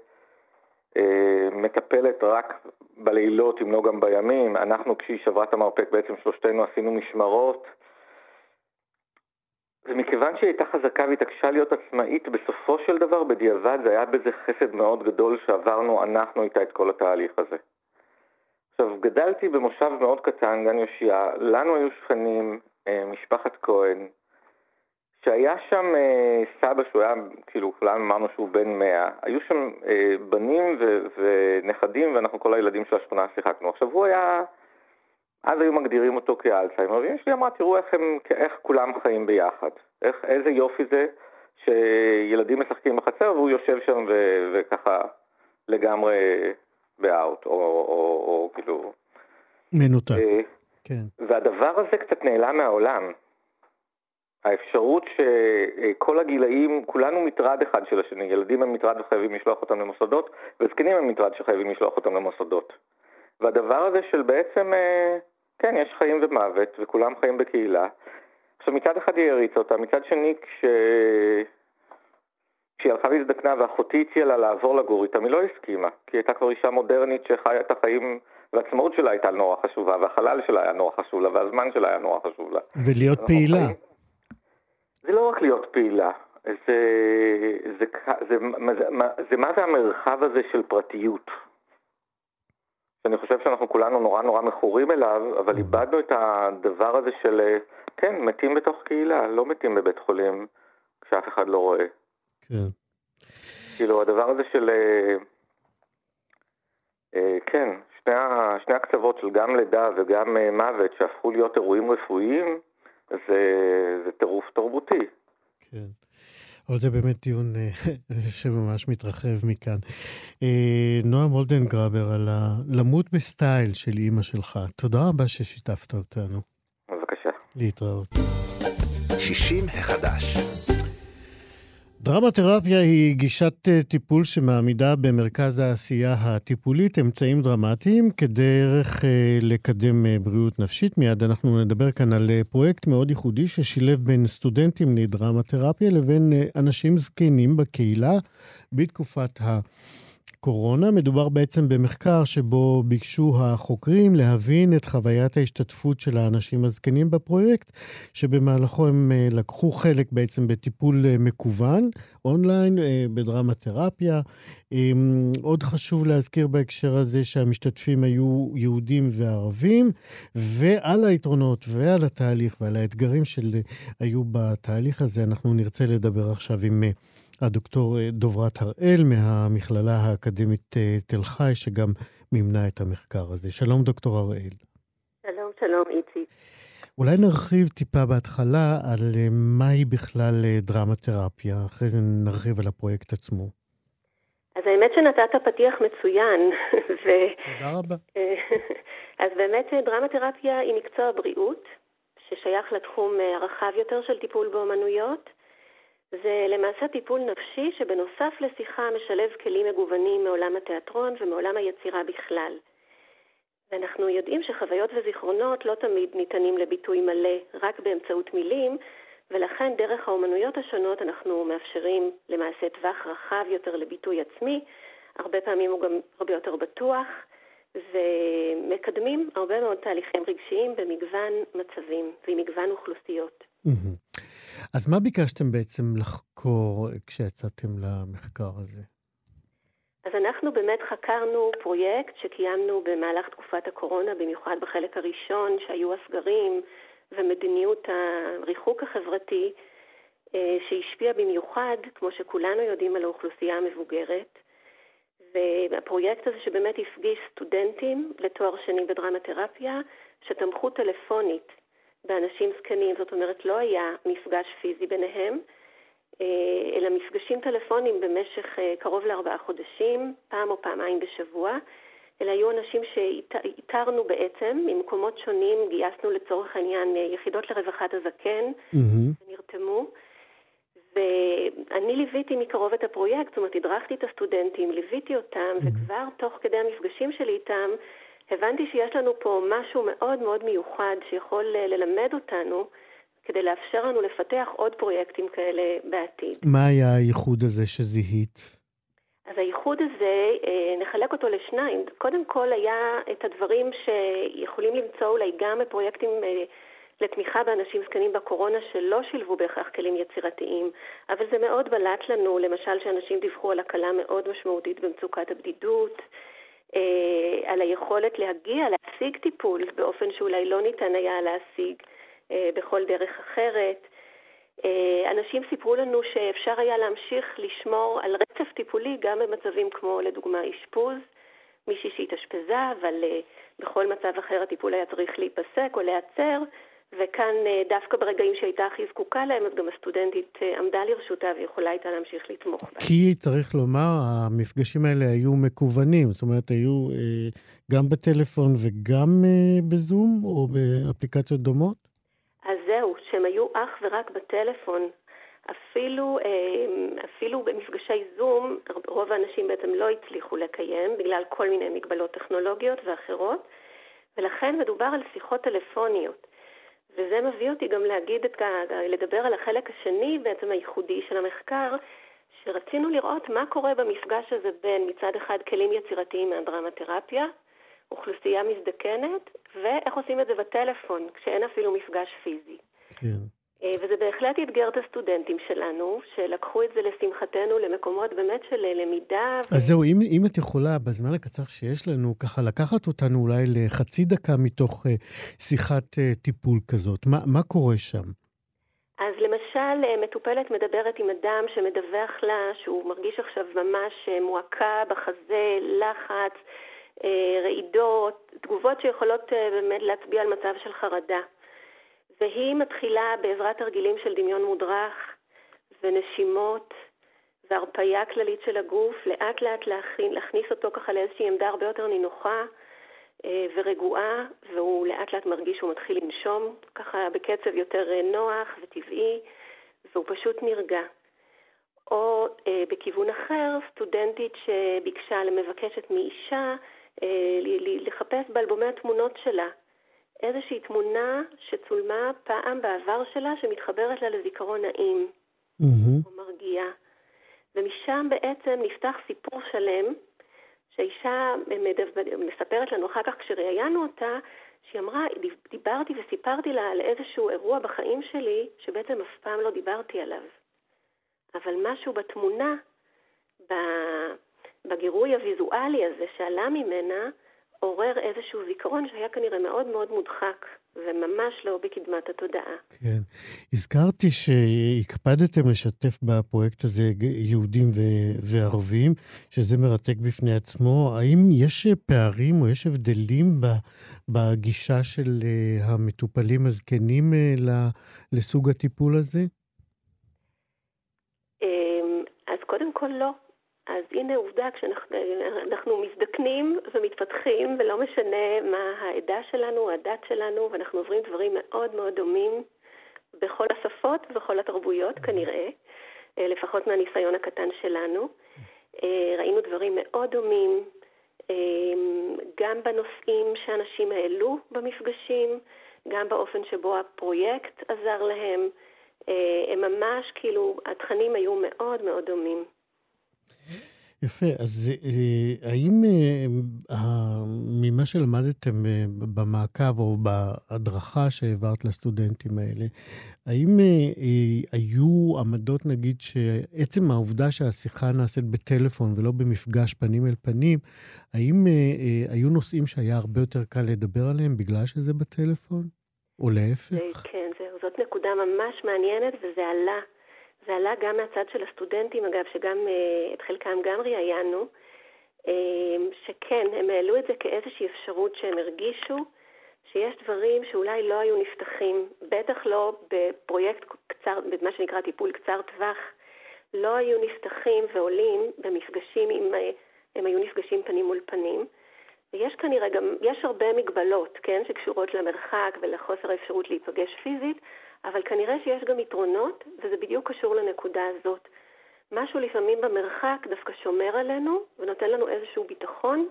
אה, מטפלת רק בלילות, אם לא גם בימים. אנחנו, כשהיא שברה את המרפק, בעצם שלושתנו עשינו משמרות. ומכיוון שהיא הייתה חזקה והתעקשה להיות עצמאית, בסופו של דבר, בדיעבד, זה היה בזה חסד מאוד גדול שעברנו אנחנו איתה את כל התהליך הזה. עכשיו, גדלתי במושב מאוד קטן, גן יאשיה, לנו היו שכנים, אה, משפחת כהן, שהיה שם אה, סבא שהוא היה, כאילו, כולנו אמרנו שהוא בן מאה, היו שם אה, בנים ו- ונכדים, ואנחנו כל הילדים של השכונה שיחקנו. עכשיו הוא היה, אז היו מגדירים אותו כאלצהיימר, ואמא שלי אמרה, תראו איך, הם, איך כולם חיים ביחד. איך, איזה יופי זה שילדים משחקים בחצר והוא יושב שם ו- וככה לגמרי באאוט, או, או, או, או כאילו... מנותק, אה, כן. והדבר הזה קצת נעלם מהעולם. האפשרות שכל הגילאים, כולנו מטרד אחד של השני, ילדים הם מטרד וחייבים לשלוח אותם למוסדות, וזקנים הם מטרד שחייבים לשלוח אותם למוסדות. והדבר הזה של בעצם, אה, כן, יש חיים ומוות, וכולם חיים בקהילה. עכשיו מצד אחד היא הריצה אותה, מצד שני כש... כשהיא הלכה והזדקנה ואחותי הציעה לה לעבור לגור איתם, היא לא הסכימה, כי היא הייתה כבר אישה מודרנית שחיה את החיים, והעצמאות שלה הייתה נורא חשובה, והחלל שלה היה נורא חשוב לה, והזמן שלה היה נורא חשוב לה. ולהיות פעילה. חיים- זה לא רק להיות פעילה, זה, זה, זה, זה, זה, זה מה זה המרחב הזה של פרטיות. שאני חושב שאנחנו כולנו נורא נורא מכורים אליו, אבל איבדנו את הדבר הזה של, כן, מתים בתוך קהילה, לא מתים בבית חולים כשאף אחד לא רואה. כן. כאילו, הדבר הזה של... אה, אה, כן, שני, שני הקצוות של גם לידה וגם אה, מוות שהפכו להיות אירועים רפואיים, זה, זה טירוף תרבותי. כן. אבל זה באמת דיון אה, שממש מתרחב מכאן. אה, נועם אולדנגרבר על הלמות בסטייל של אימא שלך. תודה רבה ששיתפת אותנו. בבקשה. להתראות. 60 החדש. דרמתרפיה היא גישת אה, טיפול שמעמידה במרכז העשייה הטיפולית אמצעים דרמטיים כדרך אה, לקדם אה, בריאות נפשית. מיד אנחנו נדבר כאן על פרויקט מאוד ייחודי ששילב בין סטודנטים לדרמתרפיה לבין אנשים זקנים בקהילה בתקופת הקורונה. מדובר בעצם במחקר שבו ביקשו החוקרים להבין את חוויית ההשתתפות של האנשים הזקנים בפרויקט, שבמהלכו הם אה, לקחו חלק בעצם בטיפול אה, מקוון, אונליין, אה, בדרמתרפיה. אה, עוד חשוב להזכיר בהקשר הזה שהמשתתפים היו יהודים וערבים, ועל היתרונות ועל התהליך ועל האתגרים שהיו בתהליך הזה, אנחנו נרצה לדבר עכשיו עם... הדוקטור אה, דוברת הראל מהמכללה האקדמית אה, תל חי, שגם מימנה את המחקר הזה. שלום, דוקטור הראל. שלום, שלום, איציק. אולי נרחיב טיפה בהתחלה על אה, מהי בכלל דרמתרפיה, אחרי זה נרחיב על הפרויקט עצמו. אז האמת שנתת פתיח מצוין, ו... תודה רבה. אז באמת דרמתרפיה היא מקצוע בריאות, ששייך לתחום הרחב יותר של טיפול באומנויות. זה למעשה טיפול נפשי שבנוסף לשיחה משלב כלים מגוונים מעולם התיאטרון ומעולם היצירה בכלל. ואנחנו יודעים שחוויות וזיכרונות לא תמיד ניתנים לביטוי מלא רק באמצעות מילים, ולכן דרך האומנויות השונות אנחנו מאפשרים למעשה טווח רחב יותר לביטוי עצמי, הרבה פעמים הוא גם הרבה יותר בטוח, ומקדמים הרבה מאוד תהליכים רגשיים במגוון מצבים ועם מגוון אוכלוסיות. מהמם. אז מה ביקשתם בעצם לחקור כשיצאתם למחקר הזה? אז אנחנו באמת חקרנו פרויקט שקיימנו במהלך תקופת הקורונה, במיוחד בחלק הראשון שהיו הסגרים ומדיניות הריחוק החברתי, אה, שהשפיע במיוחד, כמו שכולנו יודעים, על האוכלוסייה המבוגרת. והפרויקט הזה שבאמת הפגיש סטודנטים לתואר שני בדרמתרפיה, שתמכו טלפונית באנשים זקנים, זאת אומרת לא היה מפגש פיזי ביניהם, אה, אלא מפגשים טלפונים במשך אה, קרוב לארבעה חודשים, פעם או פעמיים בשבוע. אלה היו אנשים שאיתרנו בעצם ממקומות שונים, גייסנו לצורך העניין אה, יחידות לרווחת הזקן, מהמם. שנרתמו. ואני ליוויתי מקרוב את הפרויקט, זאת אומרת, הדרכתי את הסטודנטים, ליוויתי אותם, וכבר תוך כדי המפגשים שלי איתם, הבנתי שיש לנו פה משהו מאוד מאוד מיוחד שיכול אה, ללמד אותנו כדי לאפשר לנו לפתח עוד פרויקטים כאלה בעתיד. מה היה הייחוד הזה שזיהית? אז הייחוד הזה, אה, נחלק אותו לשניים. קודם כל היה את הדברים שיכולים למצוא אולי גם בפרויקטים אה, לתמיכה באנשים זקנים בקורונה שלא שילבו בהכרח כלים יצירתיים, אבל זה מאוד בלט לנו, למשל שאנשים דיווחו על הקלה מאוד משמעותית במצוקת הבדידות, על היכולת להגיע, להשיג טיפול באופן שאולי לא ניתן היה להשיג אה, בכל דרך אחרת. אה, אנשים סיפרו לנו שאפשר היה להמשיך לשמור על רצף טיפולי גם במצבים כמו לדוגמה אשפוז, מישהי שהתאשפזה, אבל אה, בכל מצב אחר הטיפול היה צריך להיפסק או להיעצר, וכאן אה, דווקא ברגעים שהייתה הכי זקוקה להם, אז גם הסטודנטית עמדה לרשותה ויכולה הייתה להמשיך לתמוך בה. כי צריך לומר, המפגשים האלה היו מקוונים, זאת אומרת, היו גם בטלפון וגם בזום או באפליקציות דומות? אז זהו, שהם היו אך ורק בטלפון. אפילו, אה, אפילו במפגשי זום, רוב האנשים בעצם לא הצליחו לקיים בגלל כל מיני מגבלות טכנולוגיות ואחרות, ולכן מדובר על שיחות טלפוניות. וזה מביא אותי גם להגיד, את, לדבר על החלק השני בעצם הייחודי של המחקר, שרצינו לראות מה קורה במפגש הזה בין מצד אחד כלים יצירתיים מהדרמתרפיה, אוכלוסייה מזדקנת, ואיך עושים את זה בטלפון, כשאין אפילו מפגש פיזי. כן. אה, וזה בהחלט אתגר את הסטודנטים שלנו, שלקחו את זה לשמחתנו למקומות באמת של אה, למידה. אז ו... זהו, אם, אם את יכולה בזמן הקצר שיש לנו, ככה לקחת אותנו אולי לחצי דקה מתוך uh, שיחת uh, טיפול כזאת, מה, מה קורה שם? אז למשל, מטופלת מדברת עם אדם שמדווח לה שהוא מרגיש עכשיו ממש מועקה בחזה, לחץ, אה, רעידות, תגובות שיכולות אה, באמת להצביע על מצב של חרדה. והיא מתחילה בעזרת תרגילים של דמיון מודרך ונשימות והרפייה כללית של הגוף, לאט לאט להכין, להכניס אותו ככה לאיזושהי עמדה הרבה יותר נינוחה אה, ורגועה, והוא לאט לאט מרגיש שהוא מתחיל לנשום ככה בקצב יותר נוח וטבעי, והוא פשוט נרגע. או אה, בכיוון אחר, סטודנטית שביקשה, מבקשת מאישה אה, לחפש באלבומי התמונות שלה איזושהי תמונה שצולמה פעם בעבר שלה שמתחברת לה לזיכרון נעים mm-hmm. או מרגיע. ומשם בעצם נפתח סיפור שלם שהאישה מספרת לנו אחר כך כשראיינו אותה, שהיא אמרה, דיברתי וסיפרתי לה על איזשהו אירוע בחיים שלי שבעצם אף פעם לא דיברתי עליו. אבל משהו בתמונה, בגירוי הוויזואלי הזה שעלה ממנה, עורר איזשהו זיכרון שהיה כנראה מאוד מאוד מודחק, וממש לא בקדמת התודעה. כן. הזכרתי שהקפדתם לשתף בפרויקט הזה יהודים ו- וערבים, שזה מרתק בפני עצמו. האם יש פערים או יש הבדלים בגישה של אה, המטופלים הזקנים אה, לסוג הטיפול הזה? אמ, אז קודם כל לא. אז הנה עובדה, כשאנחנו מזדקנים ומתפתחים, ולא משנה מה העדה שלנו, הדת שלנו, ואנחנו עוברים דברים מאוד מאוד דומים בכל השפות ובכל התרבויות כנראה, אה, לפחות מהניסיון הקטן שלנו. אה, ראינו דברים מאוד דומים, אה, גם בנושאים שאנשים העלו במפגשים, גם באופן שבו הפרויקט עזר להם. הם ממש, כאילו, התכנים היו מאוד מאוד דומים. יפה, אז אה, האם אה, ממה שלמדתם אה, במעקב או בהדרכה שהעברת לסטודנטים האלה, האם היו עמדות, נגיד, שעצם העובדה שהשיחה נעשית בטלפון ולא במפגש פנים אל פנים, האם היו נושאים שהיה הרבה יותר קל לדבר עליהם בגלל שזה בטלפון? או להפך? כן, זאת נקודה ממש מעניינת וזה עלה. זה עלה גם מהצד של הסטודנטים, אגב, שגם אה, את חלקם גם ראיינו, אה, שכן, הם העלו את זה כאיזושהי אפשרות שהם הרגישו שיש דברים שאולי לא היו נפתחים, בטח לא בפרויקט קצר, במה שנקרא טיפול קצר טווח, לא היו נפתחים ועולים במפגשים עם, אה, הם היו נפגשים פנים מול פנים. ויש כנראה גם, יש הרבה מגבלות, כן, שקשורות למרחק ולחוסר האפשרות להיפגש פיזית, אבל כנראה שיש גם יתרונות, וזה בדיוק קשור לנקודה הזאת. משהו לפעמים במרחק דווקא שומר עלינו ונותן לנו איזשהו ביטחון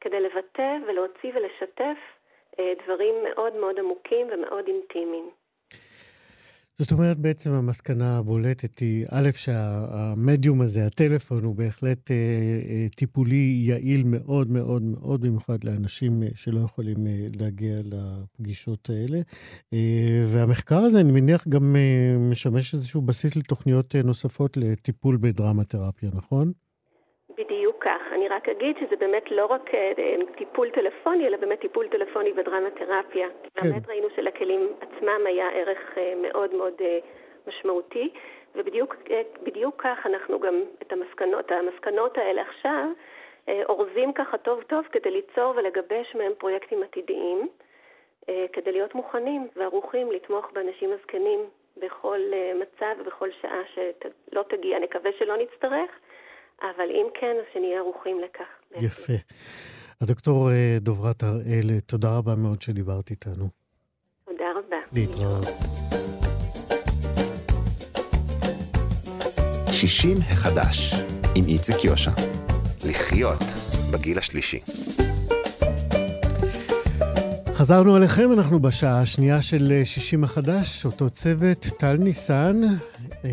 כדי לבטא ולהוציא ולשתף אה, דברים מאוד מאוד עמוקים ומאוד אינטימיים. זאת אומרת, בעצם המסקנה הבולטת היא, א', שהמדיום הזה, הטלפון, הוא בהחלט אה, אה, טיפולי יעיל מאוד מאוד מאוד, במיוחד לאנשים אה, שלא יכולים אה, להגיע לפגישות האלה. אה, והמחקר הזה, אני מניח, גם אה, משמש איזשהו בסיס לתוכניות אה, נוספות לטיפול בדרמה-תרפיה, נכון? רק אגיד שזה באמת לא רק אה, אה, טיפול טלפוני, אלא באמת טיפול טלפוני ודרמה תרפיה. כן. באמת ראינו שלכלים עצמם היה ערך אה, מאוד מאוד משמעותי, ובדיוק כך אנחנו גם את המסקנות, המסקנות האלה עכשיו אורזים ככה טוב טוב כדי ליצור ולגבש מהם פרויקטים עתידיים, כדי להיות מוכנים וערוכים לתמוך באנשים הזקנים בכל מצב ובכל שעה שלא תגיע. נקווה שלא נצטרך, אבל אם כן, אז שנהיה ערוכים לכך. יפה. הדוקטור דוברת הראל, תודה רבה מאוד שדיברת איתנו. תודה רבה. להתראות. 60 החדש, עם איציק יושע. לחיות בגיל השלישי. חזרנו אליכם, אנחנו בשעה השנייה של 60 החדש, אותו צוות, טל ניסן, אה,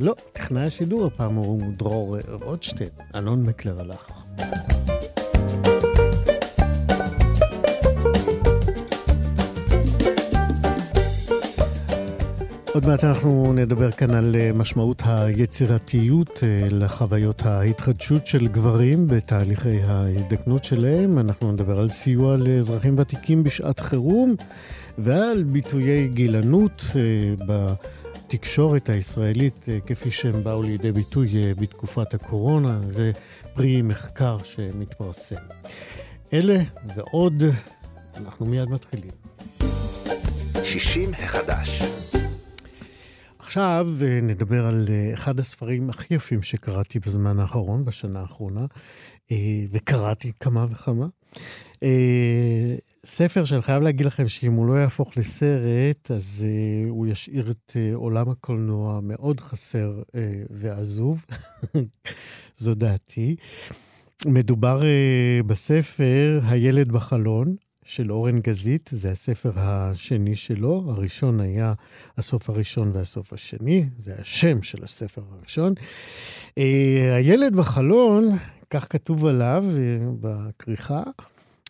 לא, טכנאי השידור הפעם הוא דרור רוטשטיין, אלון מקלר הלך. עוד מעט אנחנו נדבר כאן על משמעות היצירתיות לחוויות ההתחדשות של גברים בתהליכי ההזדקנות שלהם. אנחנו נדבר על סיוע לאזרחים ותיקים בשעת חירום ועל ביטויי גילנות בתקשורת הישראלית כפי שהם באו לידי ביטוי בתקופת הקורונה. זה פרי מחקר שמתפרסם. אלה ועוד, אנחנו מיד מתחילים. 60 החדש. עכשיו נדבר על אחד הספרים הכי יפים שקראתי בזמן האחרון, בשנה האחרונה, וקראתי כמה וכמה. ספר שאני חייב להגיד לכם שאם הוא לא יהפוך לסרט, אז הוא ישאיר את עולם הקולנוע מאוד חסר ועזוב. זו דעתי. מדובר בספר הילד בחלון, של אורן גזית, זה הספר השני שלו. הראשון היה הסוף הראשון והסוף השני, זה השם של הספר הראשון. Uh, הילד בחלון, כך כתוב עליו uh, בכריכה,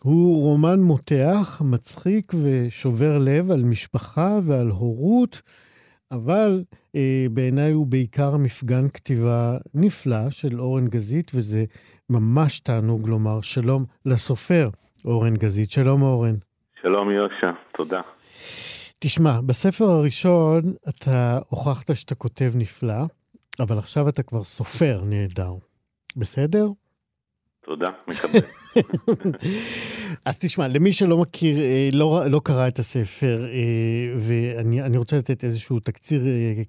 הוא רומן מותח, מצחיק ושובר לב על משפחה ועל הורות, אבל uh, בעיניי הוא בעיקר מפגן כתיבה נפלא של אורן גזית, וזה ממש תענוג לומר שלום לסופר. אורן גזית. שלום אורן. שלום יושע, תודה. תשמע, בספר הראשון אתה הוכחת שאתה כותב נפלא, אבל עכשיו אתה כבר סופר נהדר. בסדר? תודה, מקבל. אז תשמע, למי שלא מכיר, לא, לא קרא את הספר, ואני רוצה לתת איזשהו תקציר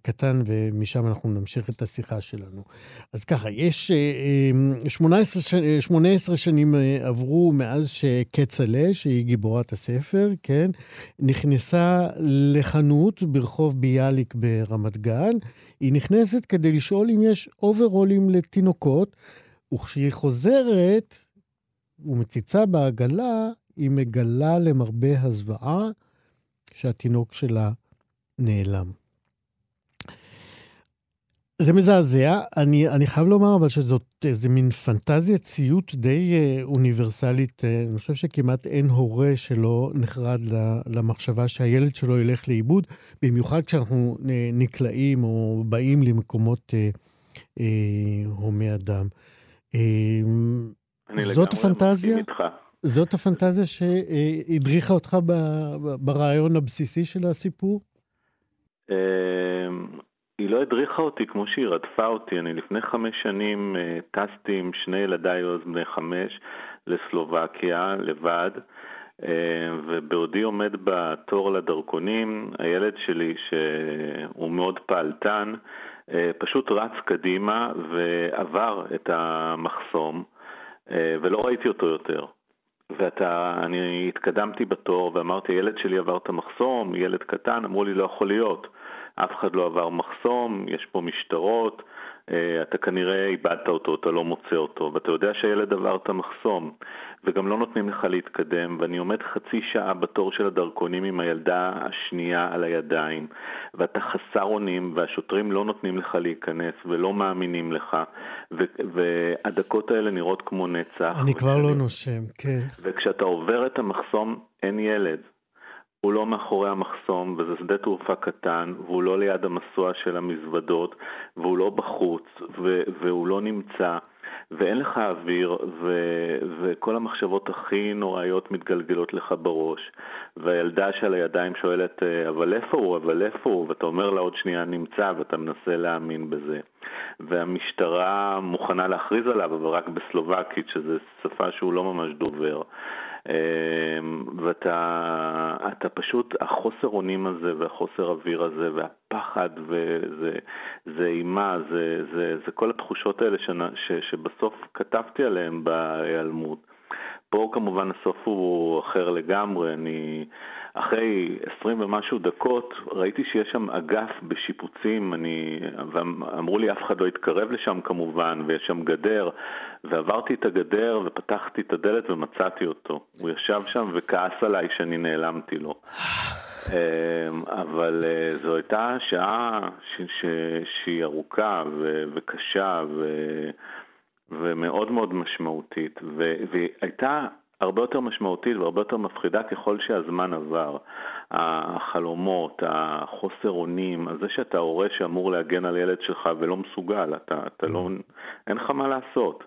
קטן, ומשם אנחנו נמשיך את השיחה שלנו. אז ככה, יש 18, 18 שנים עברו מאז שכצל'ה, שהיא גיבורת הספר, כן, נכנסה לחנות ברחוב ביאליק ברמת גן. היא נכנסת כדי לשאול אם יש אוברולים לתינוקות. וכשהיא חוזרת ומציצה בעגלה, היא מגלה למרבה הזוועה שהתינוק שלה נעלם. זה מזעזע, אני, אני חייב לומר אבל שזאת איזה מין פנטזיה ציות די אה, אוניברסלית. אה, אני חושב שכמעט אין הורה שלא נחרד למחשבה שהילד שלו ילך לאיבוד, במיוחד כשאנחנו נקלעים או באים למקומות אה, אה, הומי אדם. זאת הפנטזיה? זאת הפנטזיה שהדריכה אותך ברעיון הבסיסי של הסיפור? היא לא הדריכה אותי כמו שהיא רדפה אותי. אני לפני חמש שנים טסתי עם שני ילדיי אז בני חמש לסלובקיה לבד, ובעודי עומד בתור לדרכונים, הילד שלי שהוא מאוד פעלתן, פשוט רץ קדימה ועבר את המחסום ולא ראיתי אותו יותר. ואני התקדמתי בתור ואמרתי, הילד שלי עבר את המחסום, ילד קטן, אמרו לי, לא יכול להיות. אף אחד לא עבר מחסום, יש פה משטרות, אתה כנראה איבדת אותו, אתה לא מוצא אותו, ואתה יודע שהילד עבר את המחסום, וגם לא נותנים לך להתקדם, ואני עומד חצי שעה בתור של הדרכונים עם הילדה השנייה על הידיים, ואתה חסר אונים, והשוטרים לא נותנים לך להיכנס ולא מאמינים לך, ו- והדקות האלה נראות כמו נצח. אני כבר לא נושם, כן. וכשאתה עובר את המחסום, אין ילד. הוא לא מאחורי המחסום, וזה שדה תעופה קטן, והוא לא ליד המסוע של המזוודות, והוא לא בחוץ, והוא לא נמצא. ואין לך אוויר, ו, וכל המחשבות הכי נוראיות מתגלגלות לך בראש, והילדה שעל הידיים שואלת, אה, אבל איפה הוא, אבל איפה הוא, ואתה אומר לה עוד שנייה נמצא, ואתה מנסה להאמין בזה. והמשטרה מוכנה להכריז עליו, אבל רק בסלובקית, שזו שפה שהוא לא ממש דובר. אמ, ואתה פשוט, החוסר אונים הזה והחוסר אוויר הזה והפחד וזה אימה, זה, זה, זה כל התחושות האלה שנה, ש, שבסוף כתבתי עליהן בהיעלמות. פה כמובן הסוף הוא אחר לגמרי, אני... אחרי עשרים ומשהו דקות ראיתי שיש שם אגף בשיפוצים, אני, ואמרו לי אף אחד לא יתקרב לשם כמובן, ויש שם גדר, ועברתי את הגדר ופתחתי את הדלת ומצאתי אותו. הוא ישב שם וכעס עליי שאני נעלמתי לו. אמ, אבל אה, זו הייתה שעה שהיא ארוכה וקשה ו, ומאוד מאוד משמעותית, ו, והייתה הרבה יותר משמעותית והרבה יותר מפחידה ככל שהזמן עבר. החלומות, החוסר אונים, זה שאתה הורה שאמור להגן על ילד שלך ולא מסוגל, אתה, אתה לא, אין לך מה לעשות.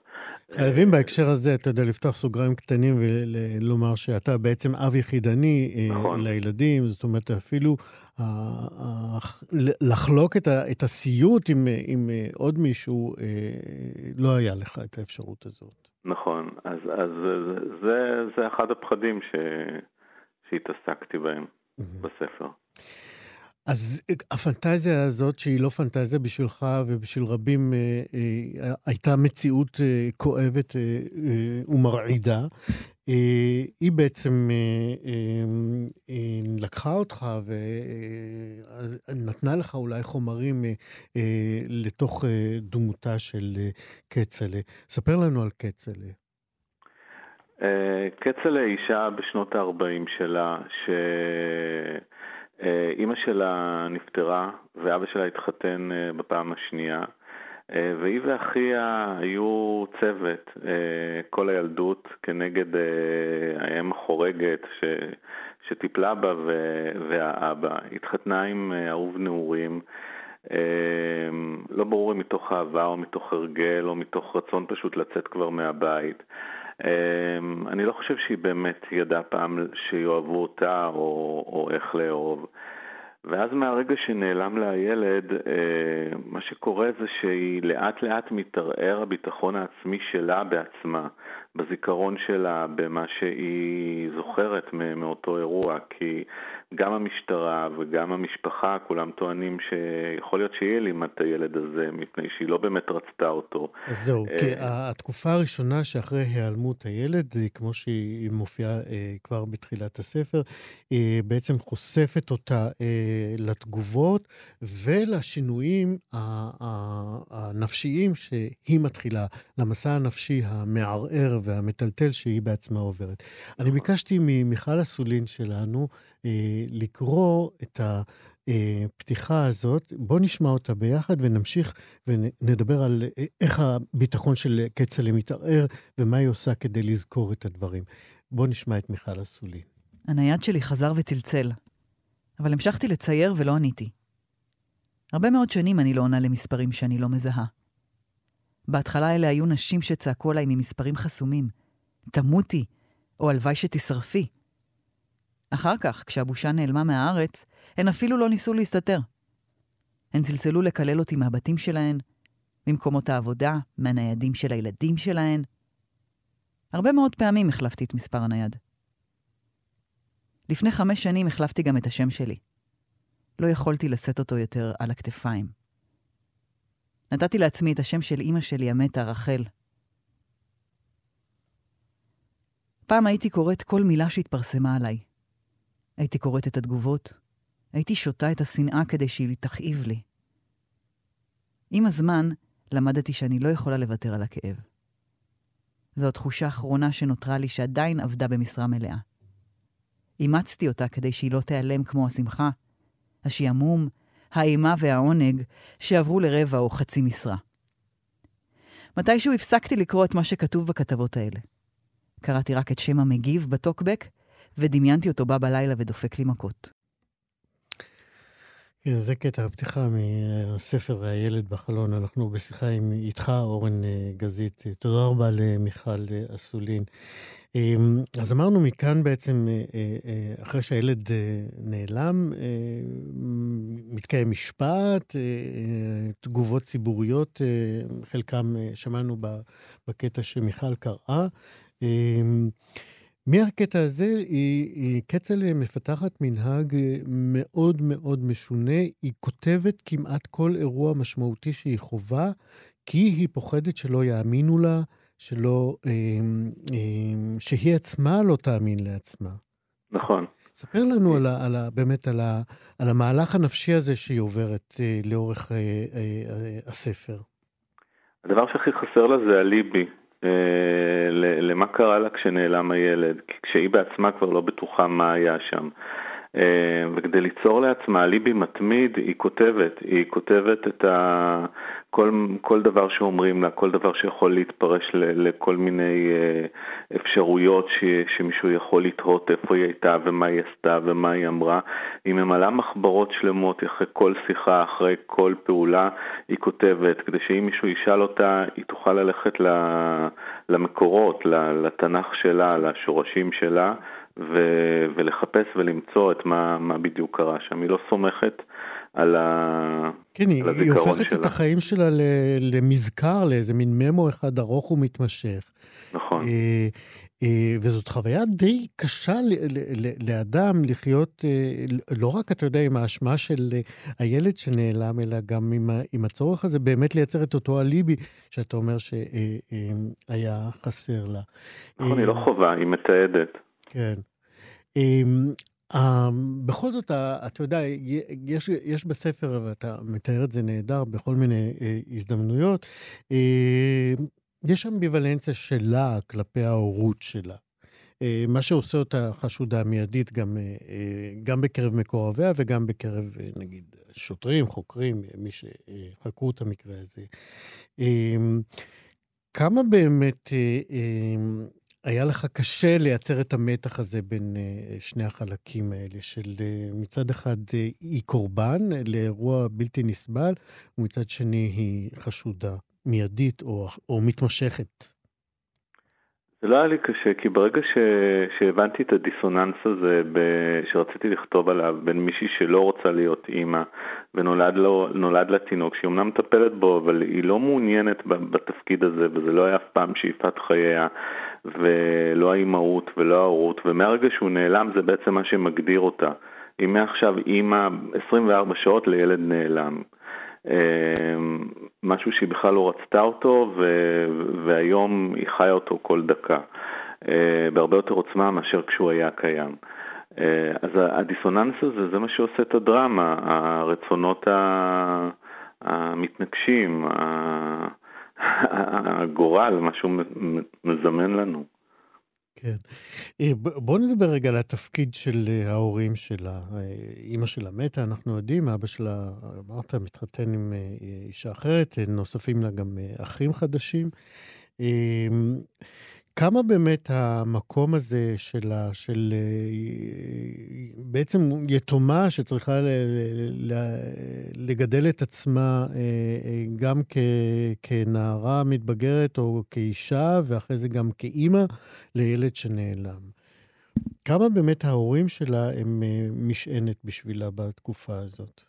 חייבים בהקשר הזה, אתה יודע, לפתוח סוגריים קטנים ולומר שאתה בעצם אב יחידני אה, נכון. לילדים, זאת אומרת, אפילו לחלוק את, הסיוט עם, עם אה, עוד מישהו, אה, לא היה לך את האפשרות הזאת. נכון, אז, אז זה, זה אחד הפחדים ש, שהתעסקתי בהם mm-hmm. בספר. אז הפנטזיה הזאת, שהיא לא פנטזיה בשבילך ובשביל רבים, אה, אה, הייתה מציאות אה, כואבת אה, אה, ומרעידה. אה, היא בעצם אה, אה, לקחה אותך ונתנה לך אולי חומרים לתוך דמותה של כצל'ה. ספר לנו על כצל'ה. כצל'ה אישה בשנות ה-40 שלה, שאימא שלה נפטרה ואבא שלה התחתן בפעם השנייה. אה, והיא ואחיה היו צוות אה, כל הילדות כנגד אה, האם החורגת ש... שטיפלה בה והאבא. התחתנה עם אהוב נעורים. לא ברור אם מתוך אהבה או מתוך הרגל או מתוך רצון פשוט לצאת כבר מהבית. אני לא חושב שהיא באמת ידעה פעם שיאהבו אותה או, או איך לאהוב. ואז מהרגע שנעלם לה הילד, אה, מה שקורה זה שהיא לאט לאט מתערער הביטחון העצמי שלה בעצמה, בזיכרון שלה, במה שהיא זוכרת מאותו אירוע, כי גם המשטרה וגם המשפחה, כולם טוענים שיכול להיות שהיא העלימה את הילד הזה, מפני שהיא לא באמת רצתה אותו. אז זהו, כי אה, התקופה הראשונה שאחרי היעלמות הילד, אה, כמו שהיא מופיעה כבר בתחילת הספר, בעצם חושפת אותה לתגובות ולשינויים הנפשיים שהיא מתחילה, למסע הנפשי המערער והמטלטל שהיא בעצמה עוברת. אני ביקשתי ממיכל אסולין שלנו אה, לקרוא את הפתיחה הזאת. בואו נשמע אותה ביחד ונמשיך ונדבר על אה, איך הביטחון של כצל'ה מתערער ומה היא עושה כדי לזכור את הדברים. בואו נשמע את מיכל אסולין. הנייד שלי חזר וצלצל. אבל המשכתי לצייר ולא עניתי. הרבה מאוד שנים אני לא עונה למספרים שאני לא מזהה. בהתחלה אלה היו נשים שצעקו עליי ממספרים חסומים, תמותי, או הלוואי שתשרפי. אחר כך, כשהבושה נעלמה מהארץ, הן אפילו לא ניסו להסתתר. הן צלצלו לקלל אותי מהבתים שלהן, ממקומות העבודה, מהניידים של הילדים שלהן. הרבה מאוד פעמים החלפתי את מספר הנייד. לפני חמש שנים החלפתי גם את השם שלי. לא יכולתי לשאת אותו יותר על הכתפיים. נתתי לעצמי את השם של אימא שלי המתה, רחל. פעם הייתי קוראת כל מילה שהתפרסמה עליי. הייתי קוראת את התגובות, הייתי שותה את השנאה כדי שהיא תכאיב לי. עם הזמן למדתי שאני לא יכולה לוותר על הכאב. זו התחושה האחרונה שנותרה לי שעדיין עבדה במשרה מלאה. אימצתי אותה כדי שהיא לא תיעלם כמו השמחה, השעמום, האימה והעונג שעברו לרבע או חצי משרה. מתישהו הפסקתי לקרוא את מה שכתוב בכתבות האלה. קראתי רק את שם המגיב בטוקבק, ודמיינתי אותו בא בלילה ודופק לי מכות. כן, זה קטע הפתיחה מהספר הילד בחלון. אנחנו בשיחה עם איתך, אורן אה, גזית. תודה רבה למיכל אה, אסולין. אמ, אז אמרנו מכאן בעצם, אה, אחרי שהילד נעלם, מתקיים משפט, תגובות ציבוריות, חלקם שמענו בקטע שמיכל קראה. אמ, מהקטע הזה היא, היא כצל'ה מפתחת מנהג אה, מאוד מאוד משונה. היא כותבת כמעט כל אירוע משמעותי שהיא חווה, כי היא פוחדת שלא יאמינו לה, שלא, אה, אה, שהיא עצמה לא תאמין לעצמה. נכון. ספר לנו על ה, על ה, באמת על, ה, על המהלך הנפשי הזה שהיא עוברת אה, לאורך אה, אה, אה, הספר. הדבר שהכי חסר לה זה הליבי. אה, למה קרה לה כשנעלם הילד, כשהיא בעצמה כבר לא בטוחה מה היה שם. אה, וכדי ליצור לעצמה אליבי מתמיד, היא כותבת, היא כותבת את ה... כל, כל דבר שאומרים לה, כל דבר שיכול להתפרש ל, לכל מיני אה, אפשרויות ש, שמישהו יכול לתהות איפה היא הייתה ומה היא עשתה ומה היא אמרה. היא ממלאה מחברות שלמות אחרי כל שיחה, אחרי כל פעולה, היא כותבת, כדי שאם מישהו ישאל אותה, היא תוכל ללכת למקורות, לתנ"ך שלה, לשורשים שלה. ו- ולחפש ולמצוא את מה, מה בדיוק קרה שם. היא לא סומכת על, ה- כן, על הזיכרון שלה. כן, היא הופכת את החיים שלה למזכר, לאיזה מין ממו אחד ארוך ומתמשך. נכון. אה, אה, וזאת חוויה די קשה לאדם לחיות, אה, לא רק, אתה יודע, עם האשמה של הילד שנעלם, אלא גם עם, עם הצורך הזה באמת לייצר את אותו אליבי שאתה אומר שהיה חסר לה. נכון, היא לא חובה, היא מתעדת. כן. Um, um, בכל זאת, אתה יודע, יש, יש בספר, ואתה מתאר את זה נהדר בכל מיני uh, הזדמנויות, uh, יש אמביוולנציה שלה כלפי ההורות שלה. Uh, מה שעושה אותה חשודה מיידית גם, uh, גם בקרב מקורביה וגם בקרב, נגיד, שוטרים, חוקרים, מי שחקרו את המקרה הזה. כמה באמת היה לך קשה לייצר את המתח הזה בין uh, שני החלקים האלה, של uh, מצד אחד uh, היא קורבן לאירוע בלתי נסבל, ומצד שני היא חשודה מיידית או, או מתמשכת. זה לא היה לי קשה, כי ברגע ש... שהבנתי את הדיסוננס הזה ב... שרציתי לכתוב עליו בין מישהי שלא רוצה להיות אימא ונולד לו... לה תינוק, שהיא אמנם מטפלת בו, אבל היא לא מעוניינת בתפקיד הזה, וזה לא היה אף פעם שאיפת חייה, ולא האימהות ולא ההורות, ומהרגע שהוא נעלם זה בעצם מה שמגדיר אותה. היא מעכשיו אימא 24 שעות לילד נעלם. אמ, משהו שהיא בכלל לא רצתה אותו, והיום היא חיה אותו כל דקה, אה, בהרבה יותר עוצמה מאשר כשהוא היה קיים. אה, אז הדיסוננס הזה, זה מה שעושה את הדרמה, הרצונות המתנגשים, הגורל, מה שהוא מזמן לנו. כן. אה, בואו נדבר רגע על התפקיד של אה, ההורים שלה. אה, אימא שלה מתה, אנחנו יודעים, אבא שלה, אמרת, מתחתן עם אישה אחרת, נוספים לה גם אחים חדשים. כמה באמת המקום הזה של, של בעצם יתומה שצריכה לגדל את עצמה גם כ, כנערה מתבגרת או כאישה, ואחרי זה גם כאימא לילד שנעלם. כמה באמת ההורים שלה הם משענת בשבילה בתקופה הזאת?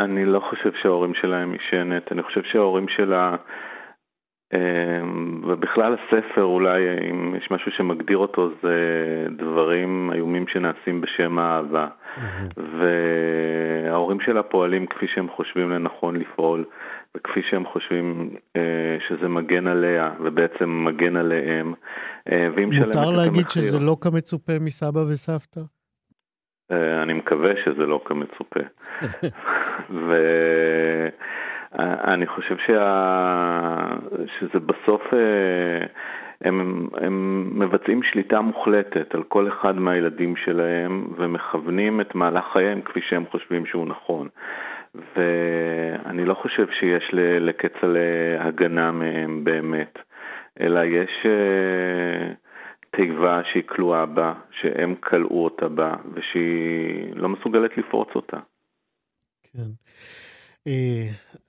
אני לא חושב שההורים שלה הם משענת, אני חושב שההורים שלה... אמ, ובכלל הספר אולי, אם יש משהו שמגדיר אותו, זה דברים איומים שנעשים בשם האהבה. וההורים שלה פועלים כפי שהם חושבים לנכון לפעול, וכפי שהם חושבים אה, שזה מגן עליה, ובעצם מגן עליהם. אה, מותר להגיד שזה לא כמצופה מסבא וסבתא? אה, אני מקווה שזה לא כמצופה. ו... אני חושב שה... שזה בסוף, אה, הם, הם מבצעים שליטה מוחלטת על כל אחד מהילדים שלהם ומכוונים את מהלך חייהם כפי שהם חושבים שהוא נכון. ואני לא חושב שיש לכצל'ה הגנה מהם באמת, אלא יש אה, תיבה שהיא כלואה בה, שהם כלאו אותה בה, ושהיא לא מסוגלת לפרוץ אותה. כן. Uh,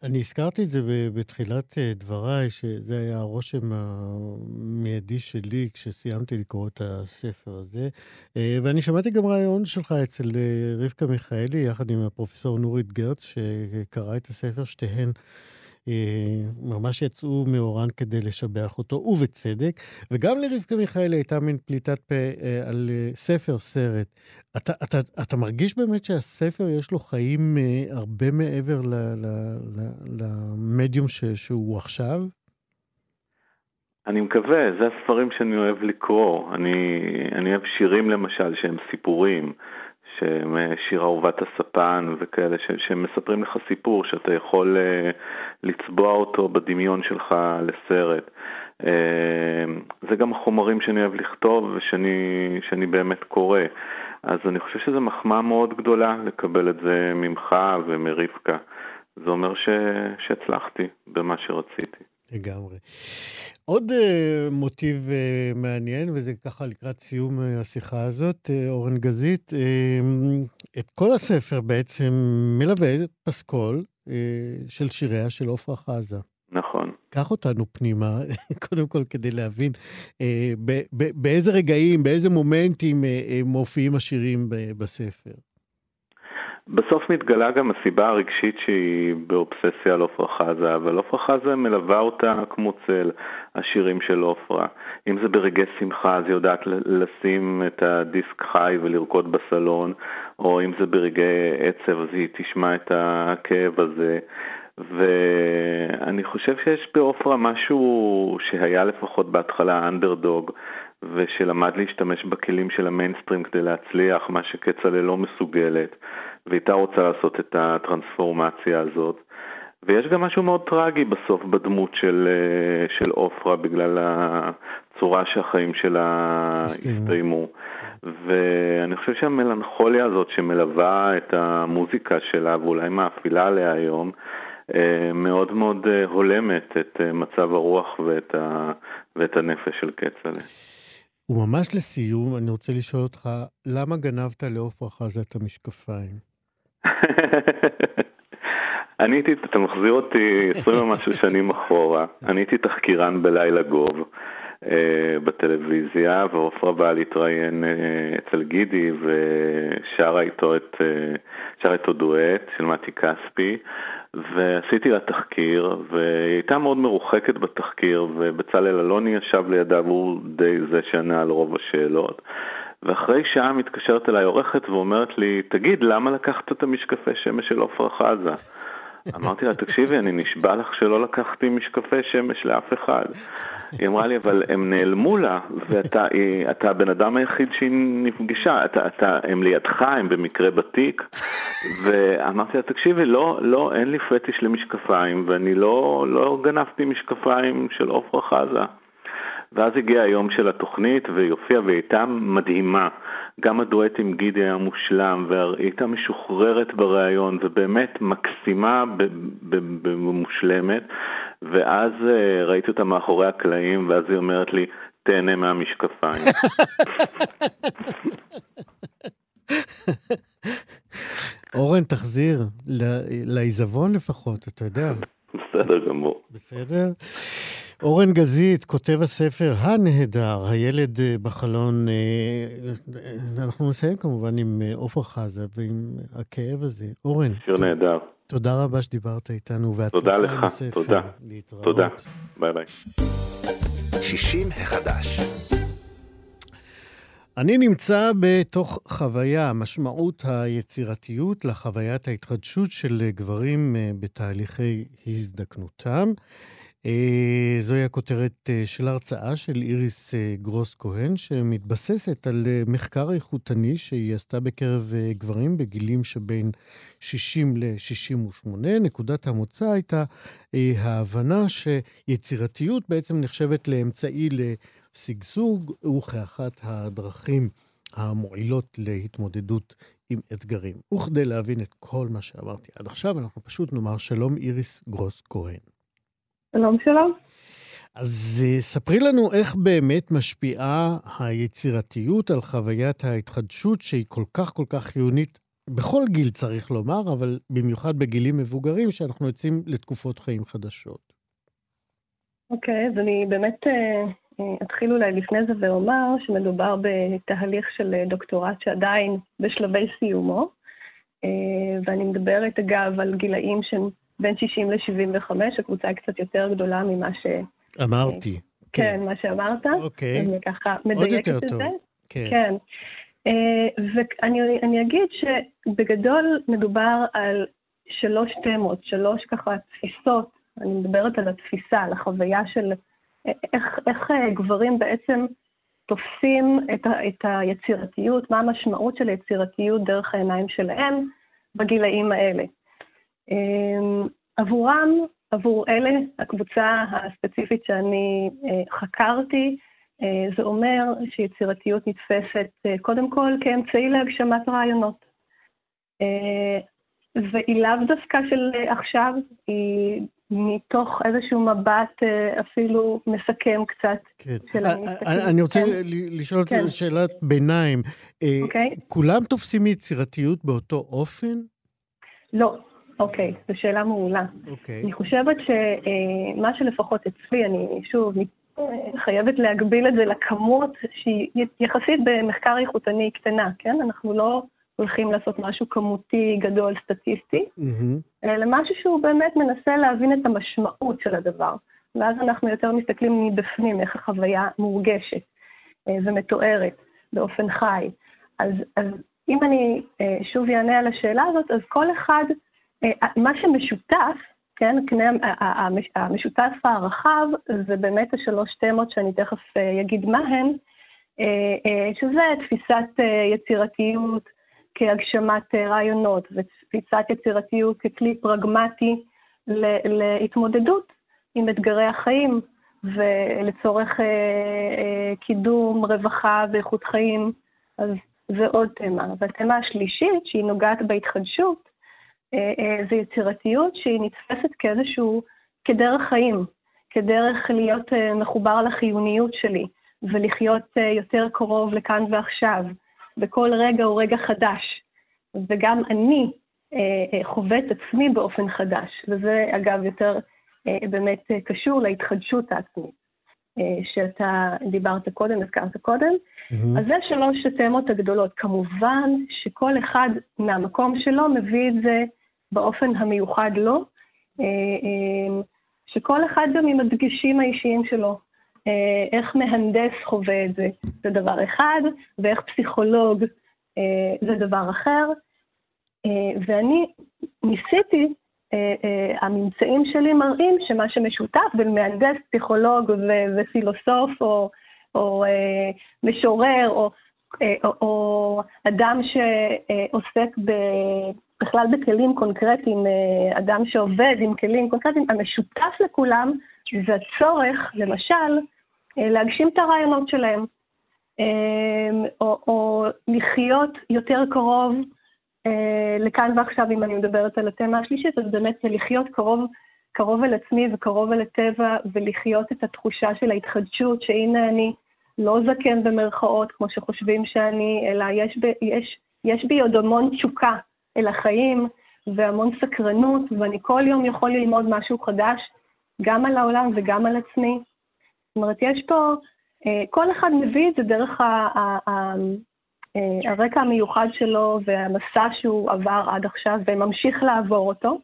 אני הזכרתי את זה בתחילת uh, דבריי, שזה היה הרושם המיידי שלי כשסיימתי לקרוא את הספר הזה. Uh, ואני שמעתי גם רעיון שלך אצל רבקה מיכאלי, יחד עם הפרופסור נורית גרץ, שקרא את הספר, שתיהן אה, ממש יצאו מאורן כדי לשבח אותו, ובצדק. וגם לרבקה מיכאלי הייתה מין פליטת פה אה, על אה, ספר, סרט. אתה, אתה, אתה מרגיש באמת שהספר יש לו חיים הרבה מעבר ל, ל, ל, למדיום ש, שהוא עכשיו? אני מקווה, זה הספרים שאני אוהב לקרוא. אני, אני אוהב שירים למשל שהם סיפורים. אה, שיר אהובת הספן וכאלה, ש, שמספרים לך סיפור שאתה יכול uh, לצבוע אותו בדמיון שלך לסרט. Uh, זה גם החומרים שאני אוהב לכתוב ושאני באמת קורא. אז אני חושב שזו מחמאה מאוד גדולה לקבל את זה ממך ומרבקה. זה אומר ש, שהצלחתי במה שרציתי. לגמרי. עוד uh, מוטיב uh, מעניין, וזה ככה לקראת סיום uh, השיחה הזאת, uh, אורן גזית, uh, את כל הספר בעצם מלווה פסקול uh, של שיריה של עפרה חזה. נכון. קח אותנו פנימה, קודם כל כדי להבין uh, ב- ב- באיזה רגעים, באיזה מומנטים uh, מופיעים השירים ב- בספר. בסוף מתגלה גם הסיבה הרגשית שהיא באובססיה על עפרה חזה, אבל עפרה חזה מלווה אותה כמו צל, השירים של עפרה. אם זה ברגעי שמחה, אז היא יודעת לשים את הדיסק חי ולרקוד בסלון, או אם זה ברגעי עצב, אז היא תשמע את הכאב הזה. ואני חושב שיש בעופרה משהו שהיה לפחות בהתחלה אנדרדוג, ושלמד להשתמש בכלים של המיינסטרים כדי להצליח, מה שכצל'ה לא מסוגלת. והייתה רוצה לעשות את הטרנספורמציה הזאת. ויש גם משהו מאוד טרגי בסוף בדמות של, אה, של עופרה בגלל הצורה שהחיים שלה הסתיימו. ואני חושב שהמלנכוליה הזאת שמלווה את המוזיקה שלה ואולי מאפילה עליה היום, אה, מאוד מאוד אה, הולמת את מצב הרוח ואת, ה, ואת הנפש של כצל'ה. וממש לסיום, אני רוצה לשאול אותך, למה גנבת לעופרה חזה את המשקפיים? אני הייתי, אתה מחזיר אותי 20 ומשהו שנים אחורה, אני הייתי תחקירן בלילה גוב אה, בטלוויזיה, ועופרה באה להתראיין אה, אצל גידי ושרה איתו את, אה, שרה איתו דואט של מתי כספי, ועשיתי לה תחקיר, והיא הייתה מאוד מרוחקת בתחקיר, ובצלאל אלוני ישב לידה והוא די זה שענה על רוב השאלות. ואחרי שעה מתקשרת אליי עורכת ואומרת לי, תגיד, למה לקחת את המשקפי שמש של עפרה חזה? אמרתי לה, תקשיבי, אני נשבע לך שלא לקחתי משקפי שמש לאף אחד. היא אמרה לי, אבל הם נעלמו לה, ואתה הבן אדם היחיד שהיא נפגשה, אתה, אתה, הם לידך, הם במקרה בתיק. ואמרתי לה, תקשיבי, לא, לא, אין לי פטיש למשקפיים, ואני לא, לא גנבתי משקפיים של עפרה חזה. ואז הגיע היום של התוכנית והיא הופיעה והיא הייתה מדהימה. גם הדואט עם גידי היה מושלם והיא הייתה משוחררת בריאיון ובאמת מקסימה ומושלמת. ואז אה, ראיתי אותה מאחורי הקלעים ואז היא אומרת לי, תהנה מהמשקפיים. אורן, תחזיר לעיזבון לפחות, אתה יודע. בסדר גמור. בסדר? אורן גזית, כותב הספר הנהדר, הילד אה, בחלון. אה, אנחנו נסיים כמובן עם אה, עופר חזה ועם הכאב הזה. אורן. שיר נהדר. תודה רבה שדיברת איתנו, והצלחה עם הספר. תודה לך, תודה. להתראות. תודה, ביי ביי. 60 החדש. אני נמצא בתוך חוויה, משמעות היצירתיות לחוויית ההתחדשות של גברים בתהליכי הזדקנותם. אה, זוהי הכותרת אה, של הרצאה של איריס אה, גרוס כהן, שמתבססת על מחקר איכותני שהיא עשתה בקרב גברים בגילים שבין 60 ל-68. נקודת המוצא הייתה ההבנה שיצירתיות בעצם נחשבת לאמצעי לשגשוג, וכאחת הדרכים המועילות להתמודדות עם אתגרים. וכדי להבין את כל מה שאמרתי עד עכשיו, אנחנו פשוט נאמר שלום איריס גרוס כהן. שלום שלום. אז אה, ספרי לנו איך באמת משפיעה היצירתיות על חוויית ההתחדשות שהיא כל כך כל כך חיונית בכל גיל צריך לומר, אבל במיוחד בגילים מבוגרים, שאנחנו יוצאים לתקופות חיים חדשות. אוקיי, okay, אז אני באמת אה, אתחיל אולי לפני זה ואומר שמדובר בתהליך של אה, דוקטורט שעדיין בשלבי סיומו, ואני מדברת אגב על גילאים שהם בין 60 ל-75, הקבוצה היא קצת יותר גדולה ממה ש... אמרתי. כן, כן, מה שאמרת. אוקיי. אני ככה מדייקת את זה. כן. כן. ואני אגיד שבגדול מדובר על שלוש תמות, שלוש ככה תפיסות אני מדברת על התפיסה, על החוויה של איך, איך אה, גברים בעצם תופסים את, ה, את היצירתיות, מה המשמעות של היצירתיות דרך העיניים שלהם בגילאים האלה. אמ, עבורם, עבור אלה, הקבוצה הספציפית שאני אה, חקרתי, אה, זה אומר שיצירתיות נתפסת קודם כל כאמצעי להגשמת רעיונות. והיא לאו דווקא של עכשיו, היא מתוך איזשהו מבט אה, אפילו מסכם קצת כן. של אה, המסתכלים. אה, אני רוצה כן. לשאול כן. שאלת ביניים. אוקיי. כולם תופסים יצירתיות באותו אופן? לא. אוקיי, זו שאלה מעולה. אוקיי. אני חושבת שמה שלפחות אצלי, אני שוב חייבת להגביל את זה לכמות שהיא יחסית במחקר איכותני קטנה, כן? אנחנו לא הולכים לעשות משהו כמותי גדול, סטטיסטי, mm-hmm. אלא משהו שהוא באמת מנסה להבין את המשמעות של הדבר. ואז אנחנו יותר מסתכלים מבפנים, איך החוויה מורגשת אה, ומתוארת באופן חי. אז, אז אם אני אה, שוב אענה על השאלה הזאת, אז כל אחד, אה, מה שמשותף, כן, קנה המשותף הרחב, זה באמת השלוש תמות שאני תכף אגיד מה הן, שזה תפיסת יצירתיות, כהגשמת אה, רעיונות ותפיסת יצירתיות ככלי פרגמטי להתמודדות עם אתגרי החיים ולצורך אה, אה, קידום רווחה ואיכות חיים, אז זה עוד תמה. והתמה השלישית, שהיא נוגעת בהתחדשות, זה יצירתיות שהיא נתפסת כאיזשהו, כדרך חיים, כדרך להיות מחובר לחיוניות שלי ולחיות יותר קרוב לכאן ועכשיו, וכל רגע הוא רגע חדש. וגם אני אה, אה, חווה את עצמי באופן חדש, וזה אגב יותר אה, באמת אה, קשור להתחדשות העצמית. אה, שאתה דיברת קודם, הזכרת קודם. Mm-hmm. אז זה שלוש התאמות הגדולות. כמובן שכל אחד מהמקום שלו מביא את זה באופן המיוחד לו, אה, אה, שכל אחד גם עם הדגשים האישיים שלו. אה, איך מהנדס חווה את זה, זה דבר אחד, ואיך פסיכולוג אה, זה דבר אחר. אה, ואני ניסיתי, הממצאים שלי מראים שמה שמשותף בין מהנדס, פסיכולוג ופילוסוף, או, או משורר, או, או, או אדם שעוסק ב... בכלל בכלים קונקרטיים, אדם שעובד עם כלים קונקרטיים, המשותף לכולם זה הצורך, למשל, אה, להגשים את הרעיונות שלהם, אה, או, או לחיות יותר קרוב אה, לכאן ועכשיו, אם אני מדברת על התמה השלישית, אז באמת לחיות קרוב, קרוב אל עצמי וקרוב אל הטבע, ולחיות את התחושה של ההתחדשות, שהנה אני לא זקן במרכאות, כמו שחושבים שאני, אלא יש, ב, יש, יש בי עוד המון תשוקה אל החיים, והמון סקרנות, ואני כל יום יכול ללמוד משהו חדש, גם על העולם וגם על עצמי. זאת אומרת, יש פה, אה, כל אחד מביא את זה דרך אה, הרקע המיוחד שלו והמסע שהוא עבר עד עכשיו וממשיך לעבור אותו.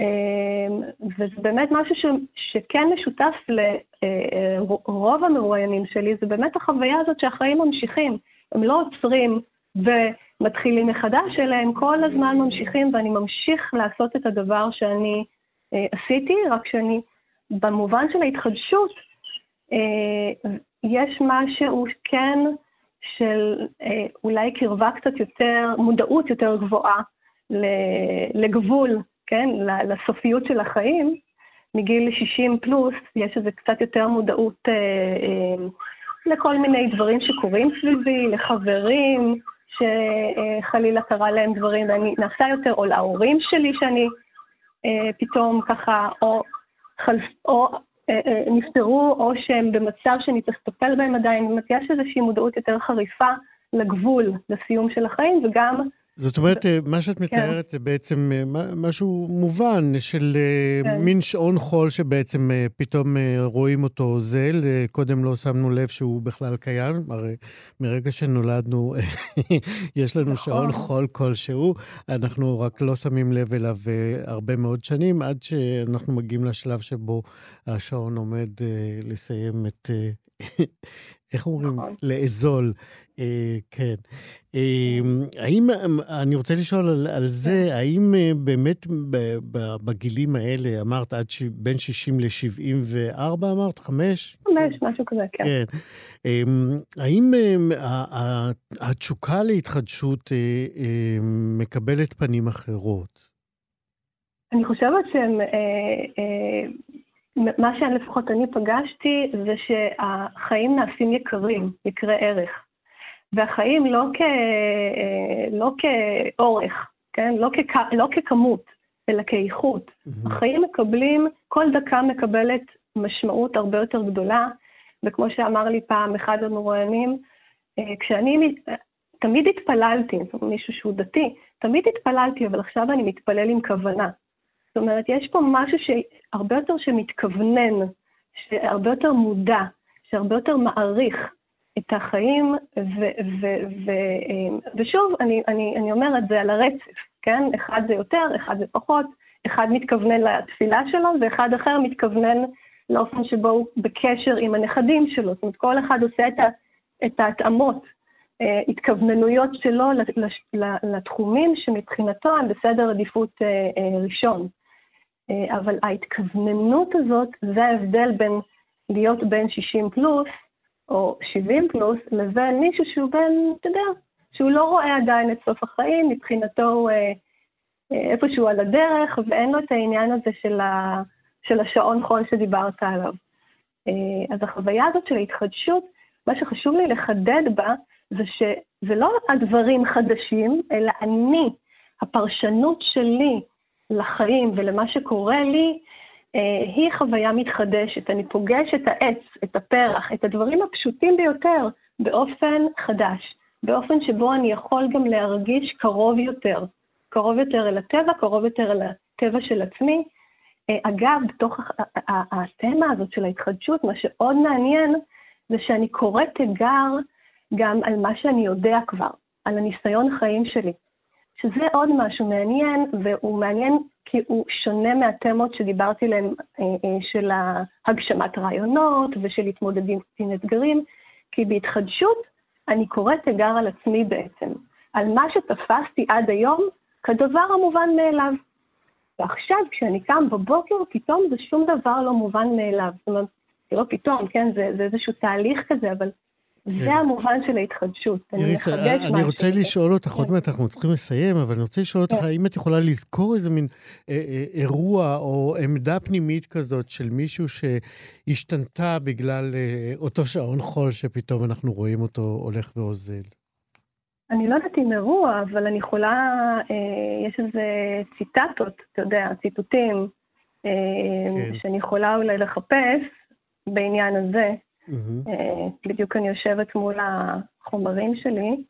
אה, וזה באמת משהו ש, שכן משותף לרוב המרואיינים שלי, זה באמת החוויה הזאת שהחיים ממשיכים. הם לא עוצרים ומתחילים מחדש, אלא הם כל הזמן ממשיכים, ואני ממשיך לעשות את הדבר שאני עשיתי, רק שאני, במובן של ההתחדשות, אה, יש משהו כן של אה, אולי קרבה קצת יותר, מודעות יותר גבוהה לגבול, כן, לסופיות של החיים. מגיל 60 פלוס יש איזה קצת יותר מודעות אה, אה, לכל מיני דברים שקורים סביבי, לחברים, שחלילה קרה להם דברים ואני נעשה יותר, או להורים שלי שאני אה, פתאום ככה, או, חלף, או אה, אה, נפטרו או שהם במצב שאני צריך לטפל בהם עדיין, זאת אומרת, יש איזושהי מודעות יותר חריפה לגבול, לסיום של החיים, וגם זאת אומרת, אה, מה שאת כן. מתארת זה בעצם אה, משהו מובן של אה, כן. מין שעון חול שבעצם פתאום רואים אותו אוזל. קודם לא שמנו לב שהוא בכלל קיים, הרי מרגע שנולדנו יש לנו נכון. שעון חול כלשהו, אנחנו רק לא שמים לב אליו הרבה מאוד שנים, עד שאנחנו מגיעים לשלב שבו השעון עומד לסיים את... איך אומרים? נכון. לאזול. אה, כן. אה, האם, אני רוצה לשאול על, על זה, כן. האם אה, באמת בגילים האלה, אמרת עד ש, בין 60 ל-74, אמרת? חמש? חמש, משהו כזה, כן. כן. אה, האם אה, התשוקה להתחדשות אה, אה, מקבלת פנים אחרות? אני חושבת שהם... אה, אה, מה שלפחות אני פגשתי זה שהחיים נעשים יקרים, יקרי ערך. והחיים לא, כ, לא כאורך, כן? לא, כ, לא ככמות, אלא כאיכות. Mm-hmm. החיים מקבלים, כל דקה מקבלת משמעות הרבה יותר גדולה, וכמו שאמר לי פעם אחד המרואיינים, אה, כשאני, תמיד התפללתי, מישהו שהוא דתי, תמיד התפללתי, אבל עכשיו אני מתפלל עם כוונה. זאת אומרת, יש פה משהו שהרבה יותר שמתכוונן, שהרבה יותר מודע, שהרבה יותר מעריך את החיים, ו, ו, ו, ושוב, אני, אני, אני אומרת, זה על הרצף, כן? אחד זה יותר, אחד זה פחות, אחד מתכוונן לתפילה שלו, ואחד אחר מתכוונן לאופן שבו הוא בקשר עם הנכדים שלו. זאת אומרת, כל אחד עושה את, ה, את ההתאמות, אה, התכווננויות שלו לתחומים שמבחינתו הם בסדר עדיפות אה, אה, ראשון. אה, אבל ההתכווננות הזאת, זה ההבדל בין להיות בן 60 פלוס, או 70 פלוס, לבין מישהו שהוא בן, אתה יודע, שהוא לא רואה עדיין את סוף החיים, מבחינתו הוא אה, אה, איפשהו על הדרך, ואין לו את העניין הזה של, ה, של השעון חול שדיברת עליו. אז החוויה הזאת של ההתחדשות, מה שחשוב לי לחדד בה, זה שזה לא הדברים חדשים, אלא אני, הפרשנות שלי לחיים ולמה שקורה לי, אה, היא חוויה מתחדשת. אני פוגש את העץ, את הפרח, את הדברים הפשוטים ביותר באופן חדש, באופן שבו אני יכול גם להרגיש קרוב יותר, קרוב יותר אל הטבע, קרוב יותר אל הטבע של עצמי. אה, אגב, בתוך התמה הזאת של ההתחדשות, מה שעוד מעניין זה שאני קוראת תיגר גם על מה שאני יודע כבר, על הניסיון חיים שלי. שזה עוד משהו מעניין, והוא מעניין כי הוא שונה מהתמות שדיברתי עליהן, אה, אה, של הגשמת רעיונות ושל התמודדים עם אתגרים, כי בהתחדשות אני קוראת תיגר על עצמי בעצם, על מה שתפסתי עד היום כדבר המובן מאליו. ועכשיו, כשאני קם בבוקר, פתאום זה שום דבר לא מובן מאליו. זאת אומרת, לא פתאום, כן? זה, זה איזשהו תהליך כזה, אבל זה כן. המובן של ההתחדשות. איריס, אני, אני רוצה לשאול אותך, עוד כן. מעט אנחנו צריכים לסיים, אבל אני רוצה לשאול אותך, כן. האם את יכולה לזכור איזה מין אה, אה, אירוע או עמדה פנימית כזאת של מישהו שהשתנתה בגלל אה, אותו שעון חול שפתאום אנחנו רואים אותו הולך ואוזל? אני לא יודעת אם אירוע, אבל אני יכולה, אה, יש איזה ציטטות, אתה יודע, ציטוטים, אה, כן. שאני יכולה אולי לחפש בעניין הזה. Mm-hmm. בדיוק אני יושבת מול החומרים שלי.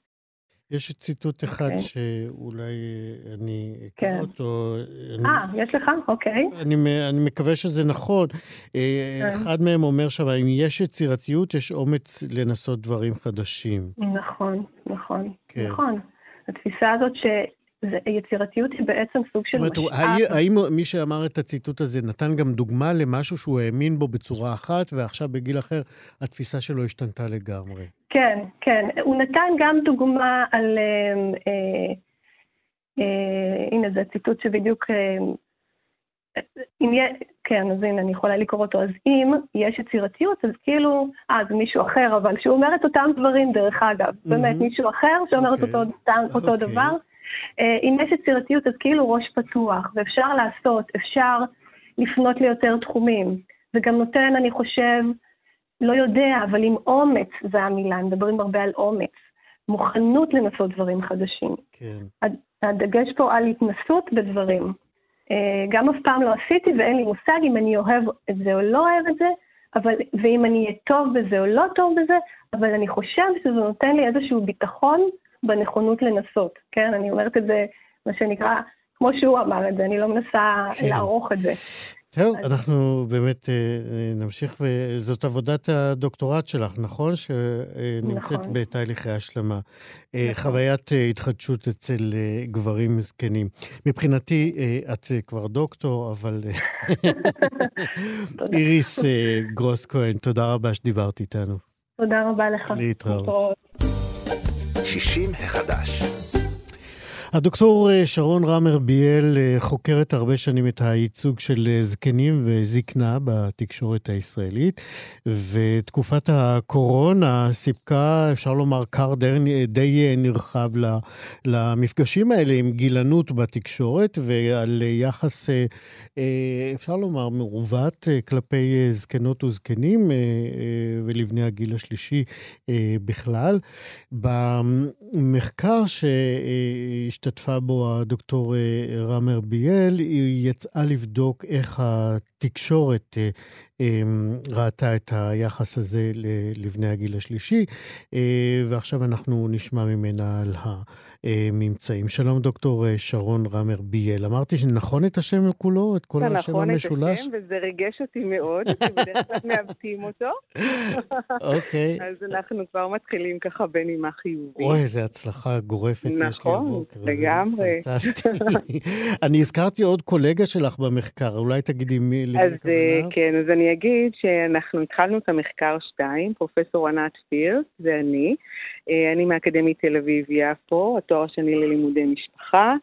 יש ציטוט אחד okay. אוקיי. שאולי אה, אני אקרא כן. אותו. אה, אני... יש לך? אוקיי. אני, אני מקווה שזה נכון. אה, כן. אחד מהם אומר שם, אם יש יצירתיות, יש אומץ לנסות דברים חדשים. נכון, נכון. כן. נכון. התפיסה הזאת ש... יצירתיות היא בעצם סוג של משאב. זאת אומרת, האם מי שאמר את הציטוט הזה נתן גם דוגמה למשהו שהוא האמין בו בצורה אחת, ועכשיו בגיל אחר התפיסה שלו השתנתה לגמרי? כן, כן. הוא נתן גם דוגמה על... אה, אה, אה, הנה, זה ציטוט שבדיוק... אה, אם יהיה, כן, אז הנה, אני יכולה לקרוא אותו. אז אם יש יצירתיות, אז כאילו, אה, זה מישהו אחר, אבל שהוא אומר את אותם דברים, דרך אגב. Mm-hmm. באמת, מישהו אחר שאומר okay. את אוקיי. אותו, אותו okay. אוקיי. דבר. אה, אם יש יצירתיות, אז כאילו ראש פתוח, ואפשר לעשות, אפשר לפנות ליותר תחומים. זה גם נותן, אני חושב, לא יודע, אבל עם אומץ, זה המילה, מדברים הרבה על אומץ. מוכנות לנסות דברים חדשים. כן. הדגש פה על התנסות בדברים. אה, גם אף פעם לא עשיתי ואין לי מושג אם אני אוהב את זה או לא אוהב את זה, אבל, ואם אני אהיה טוב בזה או לא טוב בזה, אבל אני חושב שזה נותן לי איזשהו ביטחון בנכונות לנסות, כן? אני אומרת את זה, מה שנקרא, כמו שהוא אמר את זה, אני לא מנסה כן. לערוך את זה. טוב, אז... אנחנו באמת אה, אה, נמשיך, וזאת עבודת הדוקטורט שלך, נכון? שנמצאת נכון. בתהליכי השלמה. אה, נכון. חוויית התחדשות אצל גברים זקנים. מבחינתי, את כבר דוקטור, אבל... איריס גרוס כהן, תודה רבה שדיברת איתנו. תודה רבה לך. להתראות. 60 החדש. הדוקטור אה, שרון רמר ביאל אה, חוקרת הרבה שנים את הייצוג של אה, זקנים וזקנה בתקשורת הישראלית, ותקופת הקורונה סיפקה, אפשר לומר, כר די, די נרחב למפגשים האלה עם גילנות בתקשורת ועל יחס, אפשר לומר, מעוות כלפי זקנות וזקנים ולבני הגיל השלישי בכלל. במחקר ש... שהשתתפה בו הדוקטור אה, רמר ביאל, היא יצאה לבדוק איך התקשורת אה, אמ, ראתה את היחס הזה לבני הגיל השלישי, אה, ועכשיו אנחנו נשמע ממנה על הממצאים. שלום, דוקטור שרון רמר ביאל. אמרתי שנכון את השם כולו? את כל השם המשולש? נכון את השם, וזה ריגש אותי מאוד, כי בדרך כלל מעוותים אותו. אוקיי. אז אנחנו כבר מתחילים ככה בנימה חיובית. אוי, איזה הצלחה גורפת יש לי הבוקר. נכון, לגמרי. פנטסטי. אני הזכרתי עוד קולגה שלך במחקר, אולי תגידי מי, למי הכוונה? כן, אז אני אגיד שאנחנו התחלנו את המחקר 2, פרופסור ענת פירס, זה אני. אה, אני מאקדמית תל אביב-יפו, התואר השני ללימודי משפחה.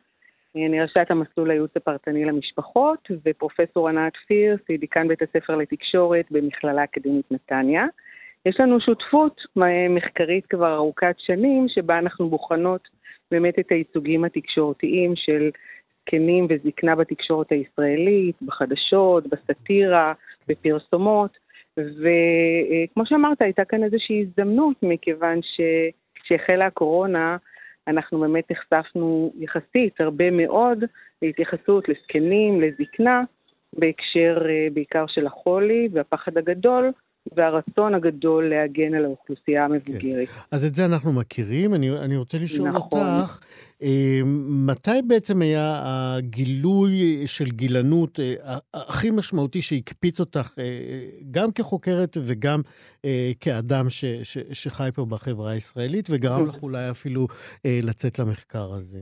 אה, אני ראשת המסלול הייעוץ הפרטני למשפחות, ופרופסור ענת פירס היא דיקן בית הספר לתקשורת במכללה אקדמית נתניה. יש לנו שותפות מחקרית כבר ארוכת שנים, שבה אנחנו בוחנות באמת את הייצוגים התקשורתיים של זקנים וזקנה בתקשורת הישראלית, בחדשות, בסאטירה, בפרסומות, וכמו שאמרת, הייתה כאן איזושהי הזדמנות, מכיוון שכשהחלה הקורונה, אנחנו באמת נחשפנו יחסית הרבה מאוד להתייחסות לזקנים, לזקנה, בהקשר אה, בעיקר של החולי והפחד הגדול, והרצון הגדול להגן על האוכלוסייה המבוגרת. כן. אז את זה אנחנו מכירים. אני, אני רוצה לשאול נכון. אותך, אה, מתי בעצם היה הגילוי של גילנות אה, הכי משמעותי שהקפיץ אותך, אה, גם כחוקרת וגם אה, כאדם ש, ש, שחי פה בחברה הישראלית, וגרם לך אולי אפילו אה, לצאת למחקר הזה?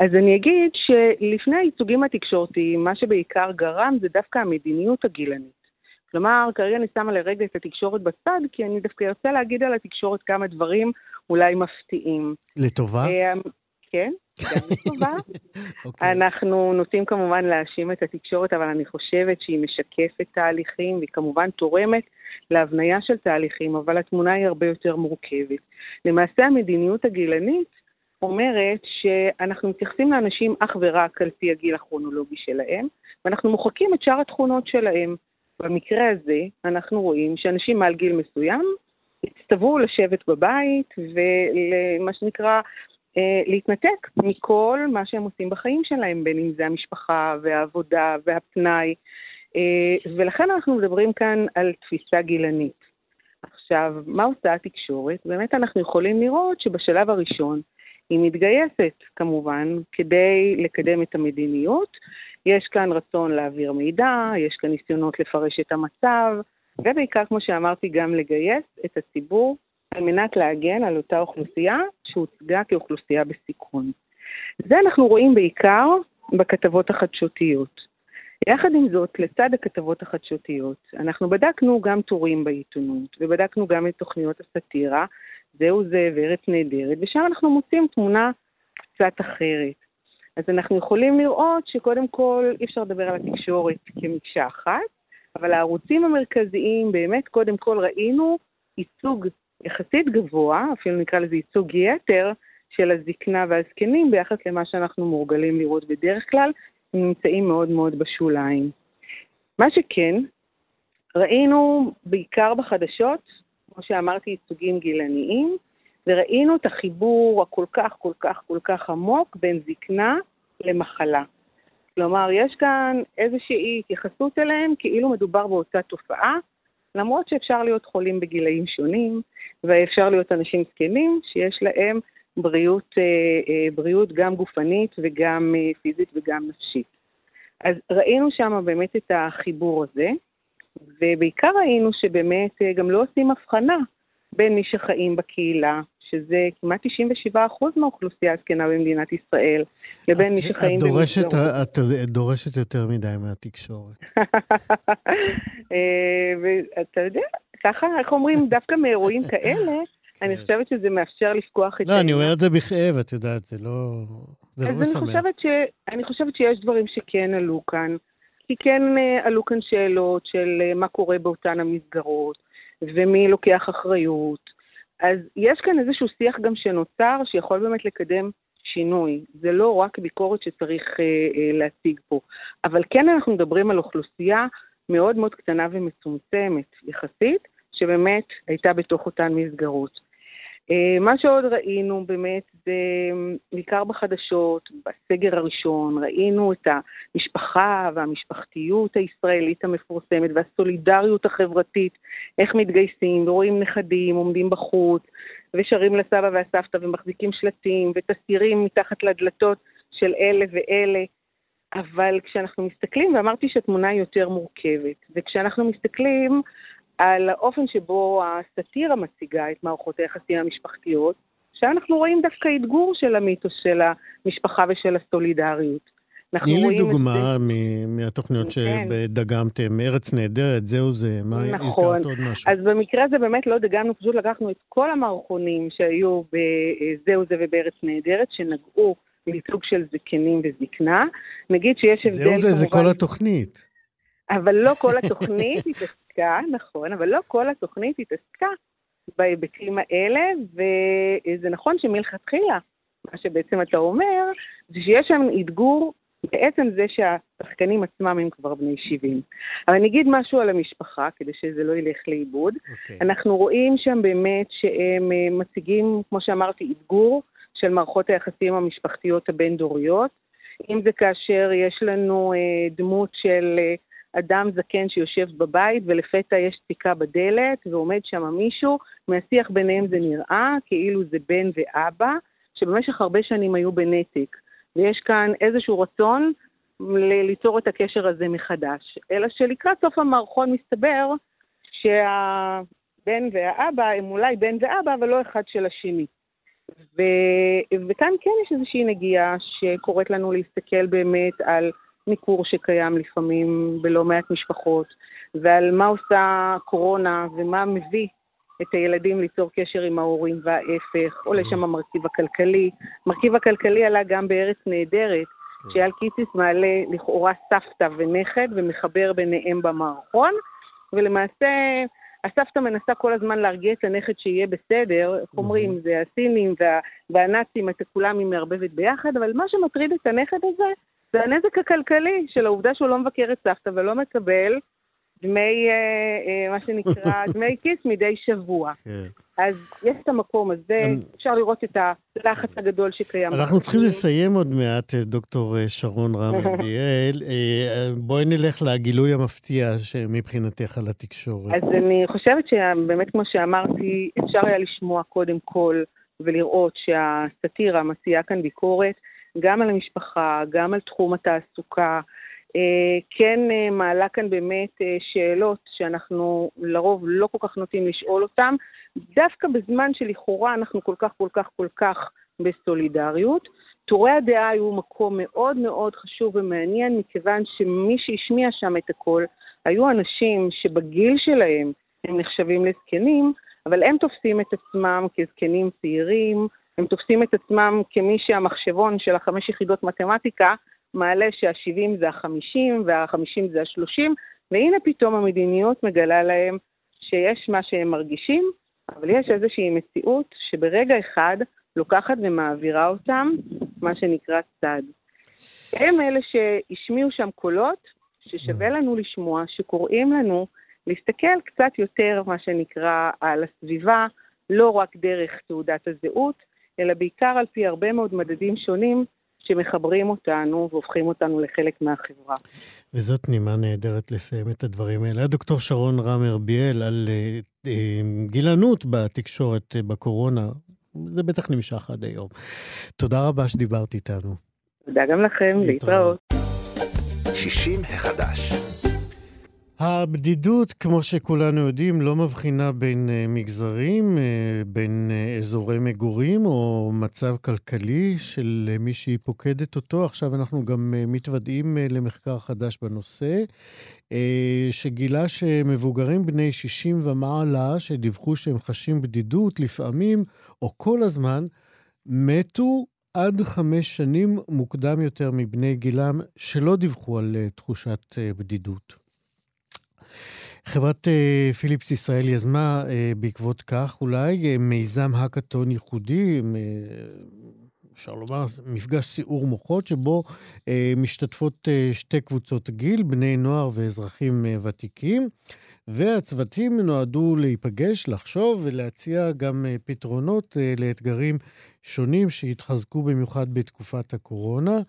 אז אני אגיד שלפני הייצוגים התקשורתיים, מה שבעיקר גרם זה דווקא המדיניות הגילנית. כלומר, כרגע אני שמה לרגע את התקשורת בצד, כי אני דווקא ארצה להגיד על התקשורת כמה דברים אולי מפתיעים. לטובה? אה, כן, גם לטובה. okay. אוקיי. אנחנו נוטים כמובן להאשים את התקשורת, אבל אני חושבת שהיא משקפת תהליכים, והיא כמובן תורמת להבניה של תהליכים, אבל התמונה היא הרבה יותר מורכבת. למעשה המדיניות הגילנית אומרת שאנחנו מתייחסים לאנשים אך ורק על פי הגיל הכרונולוגי שלהם, ואנחנו מוחקים את שאר התכונות שלהם. במקרה הזה אנחנו רואים שאנשים מעל גיל מסוים הצטוו לשבת בבית ולמה שנקרא אה, להתנתק מכל מה שהם עושים בחיים שלהם, בין אם זה המשפחה והעבודה והפנאי, אה, ולכן אנחנו מדברים כאן על תפיסה גילנית. עכשיו, מה עושה התקשורת? באמת אנחנו יכולים לראות שבשלב הראשון היא מתגייסת כמובן כדי לקדם את המדיניות, יש כאן רצון להעביר מידע, יש כאן ניסיונות לפרש את המצב, ובעיקר, כמו שאמרתי, גם לגייס את הציבור על מנת להגן על אותה אוכלוסייה שהוצגה כאוכלוסייה בסיכון. זה אנחנו רואים בעיקר בכתבות החדשותיות. יחד עם זאת, לצד הכתבות החדשותיות, אנחנו בדקנו גם טורים בעיתונות, ובדקנו גם את תוכניות הסאטירה, זהו זה וארץ נהדרת, ושם אנחנו מוצאים תמונה קצת אחרת. אז אנחנו יכולים לראות שקודם כל אי אפשר לדבר על התקשורת כמקשה אחת, אבל הערוצים המרכזיים, באמת קודם כל ראינו ייצוג יחסית גבוה, אפילו נקרא לזה ייצוג יתר, של הזקנה והזקנים ביחס למה שאנחנו מורגלים לראות בדרך כלל, הם נמצאים מאוד מאוד בשוליים. מה שכן, ראינו בעיקר בחדשות, כמו שאמרתי, ייצוגים גילניים, וראינו את החיבור הכל כך, כל כך, כל כך עמוק בין זקנה למחלה. כלומר, יש כאן איזושהי התייחסות אליהם כאילו מדובר באותה תופעה, למרות שאפשר להיות חולים בגילאים שונים, ואפשר להיות אנשים זקנים שיש להם בריאות, בריאות גם גופנית וגם פיזית וגם נפשית. אז ראינו שם באמת את החיבור הזה, ובעיקר ראינו שבאמת גם לא עושים הבחנה בין מי שחיים בקהילה, שזה כמעט 97% מהאוכלוסייה הזקנה במדינת ישראל, לבין מי שחיים במסגרות. את דורשת יותר מדי מהתקשורת. אה, ואתה יודע, ככה, איך אומרים, דווקא מאירועים כאלה, אני כן. חושבת שזה מאפשר לפקוח את... לא, אני אומר את זה בכאב, את יודעת, זה לא... זה לא משמח. אני חושבת שיש דברים שכן עלו כאן. כי כן אה, עלו כאן שאלות של אה, מה קורה באותן המסגרות, ומי לוקח אחריות, אז יש כאן איזשהו שיח גם שנוצר, שיכול באמת לקדם שינוי. זה לא רק ביקורת שצריך אה, אה, להציג פה. אבל כן אנחנו מדברים על אוכלוסייה מאוד מאוד קטנה ומצומצמת יחסית, שבאמת הייתה בתוך אותן מסגרות. אה, מה שעוד ראינו באמת זה בעיקר בחדשות, בסגר הראשון, ראינו את המשפחה והמשפחתיות הישראלית המפורסמת והסולידריות החברתית, איך מתגייסים ורואים נכדים עומדים בחוץ ושרים לסבא והסבתא ומחזיקים שלטים ותסתירים מתחת לדלתות של אלה ואלה. אבל כשאנחנו מסתכלים, ואמרתי שהתמונה היא יותר מורכבת, וכשאנחנו מסתכלים על האופן שבו הסאטירה מציגה את מערכות היחסים המשפחתיות, שאנחנו רואים דווקא אתגור של המיתוס של המשפחה ושל הסולידריות. תני לי דוגמה מהתוכניות כן. שדגמתם, ארץ נהדרת, זהו זה, מה נכון. הזכרת עוד משהו? אז במקרה הזה באמת לא דגמנו, פשוט לקחנו את כל המערכונים שהיו בזהו זה ובארץ נהדרת, שנגעו מסוג של זקנים וזקנה. נגיד שיש הבדל כמובן... זהו זה, זה כל התוכנית. אבל לא כל התוכנית התעסקה, נכון, אבל לא כל התוכנית התעסקה בהיבטים האלה, וזה נכון שמלכתחילה, מה שבעצם אתה אומר, זה שיש שם אתגור בעצם זה שהשחקנים עצמם הם כבר בני 70. אבל אני אגיד משהו על המשפחה, כדי שזה לא ילך לאיבוד. Okay. אוקיי. אנחנו רואים שם באמת שהם אה, מציגים, כמו שאמרתי, אתגור של מערכות היחסים המשפחתיות הבין-דוריות. אם זה כאשר יש לנו אה, דמות של אה, אדם זקן שיושב בבית ולפתע יש דפיקה בדלת ועומד שם מישהו, מהשיח ביניהם זה נראה כאילו זה בן ואבא, שבמשך הרבה שנים היו בנתק. ויש כאן איזשהו רצון ליצור את הקשר הזה מחדש. אלא שלקראת סוף המערכון מסתבר שהבן והאבא הם אולי בן ואבא, אבל לא אחד של השני. ו... וכאן כן יש איזושהי נגיעה שקוראת לנו להסתכל באמת על ניכור שקיים לפעמים בלא מעט משפחות, ועל מה עושה קורונה ומה מביא את הילדים ליצור קשר עם ההורים וההפך, עולה שם המרכיב הכלכלי. המרכיב הכלכלי עלה גם בארץ נהדרת, כן. שאייל קיציס מעלה לכאורה סבתא ונכד ומחבר ביניהם במערכון, ולמעשה הסבתא מנסה כל הזמן להרגיע את הנכד שיהיה בסדר, איך אומרים, זה הסינים וה, והנאצים, את כולם היא מערבבת ביחד, אבל מה שמטריד את הנכד הזה זה הנזק הכלכלי של העובדה שהוא לא מבקר את סבתא ולא מקבל דמי, אה, אה, מה שנקרא, דמי כיס מדי שבוע. כן. אז יש את המקום הזה, אפשר לראות את הלחץ הגדול שקיים. אנחנו צריכים לסיים עוד מעט, אה, דוקטור שרון רם אביאל. בואי נלך לגילוי המפתיע מבחינתך על התקשורת. אז אני חושבת שבאמת, כמו שאמרתי, אפשר היה לשמוע קודם כל ולראות שהסאטירה מציעה כאן ביקורת גם על המשפחה, גם על תחום התעסוקה, אה, כן אה, מעלה כאן באמת אה, שאלות שאנחנו לרוב לא כל כך נוטים לשאול אותן, דווקא בזמן שלכאורה אנחנו כל כך כל כך כל כך בסולידריות. טורי הדעה היו מקום מאוד מאוד חשוב ומעניין, מכיוון שמי שהשמיע שם את הכל היו אנשים שבגיל שלהם הם נחשבים לזקנים, אבל הם תופסים את עצמם כזקנים צעירים, הם תופסים את עצמם כמי שהמחשבון של החמש יחידות מתמטיקה מעלה שה-70 זה ה-50 וה-50 זה ה-30, והנה פתאום המדיניות מגלה להם שיש מה שהם מרגישים, אבל יש איזושהי מציאות שברגע אחד לוקחת ומעבירה אותם, מה שנקרא צד. הם אלה שהשמיעו שם קולות ששווה לנו לשמוע, שקוראים לנו להסתכל קצת יותר, מה שנקרא, על הסביבה, לא רק דרך תעודת הזהות, אלא בעיקר על פי הרבה מאוד מדדים שונים שמחברים אותנו והופכים אותנו לחלק מהחברה. וזאת נימה נהדרת לסיים את הדברים האלה. הדוקטור שרון רמר ביאל על uh, uh, גילנות בתקשורת uh, בקורונה, זה בטח נמשך עד היום. תודה רבה שדיברת איתנו. תודה גם לכם, להתראות. 60 החדש. הבדידות, כמו שכולנו יודעים, לא מבחינה בין uh, מגזרים, uh, בין uh, אזורי מגורים או מצב כלכלי של מי שהיא פוקדת אותו. עכשיו אנחנו גם מתוודעים למחקר חדש בנושא, שגילה שמבוגרים בני 60 ומעלה, שדיווחו שהם חשים בדידות לפעמים או כל הזמן, מתו עד חמש שנים מוקדם יותר מבני גילם שלא דיווחו על תחושת בדידות. חברת uh, פיליפס ישראל יזמה uh, בעקבות כך אולי uh, מיזם האקתון ייחודי, אפשר לומר, מפגש סיעור מוחות, שבו משתתפות שתי קבוצות גיל, בני נוער ואזרחים ותיקים. והצוותים נועדו להיפגש, לחשוב ולהציע גם פתרונות לאתגרים שונים שהתחזקו במיוחד בתקופת הקורונה.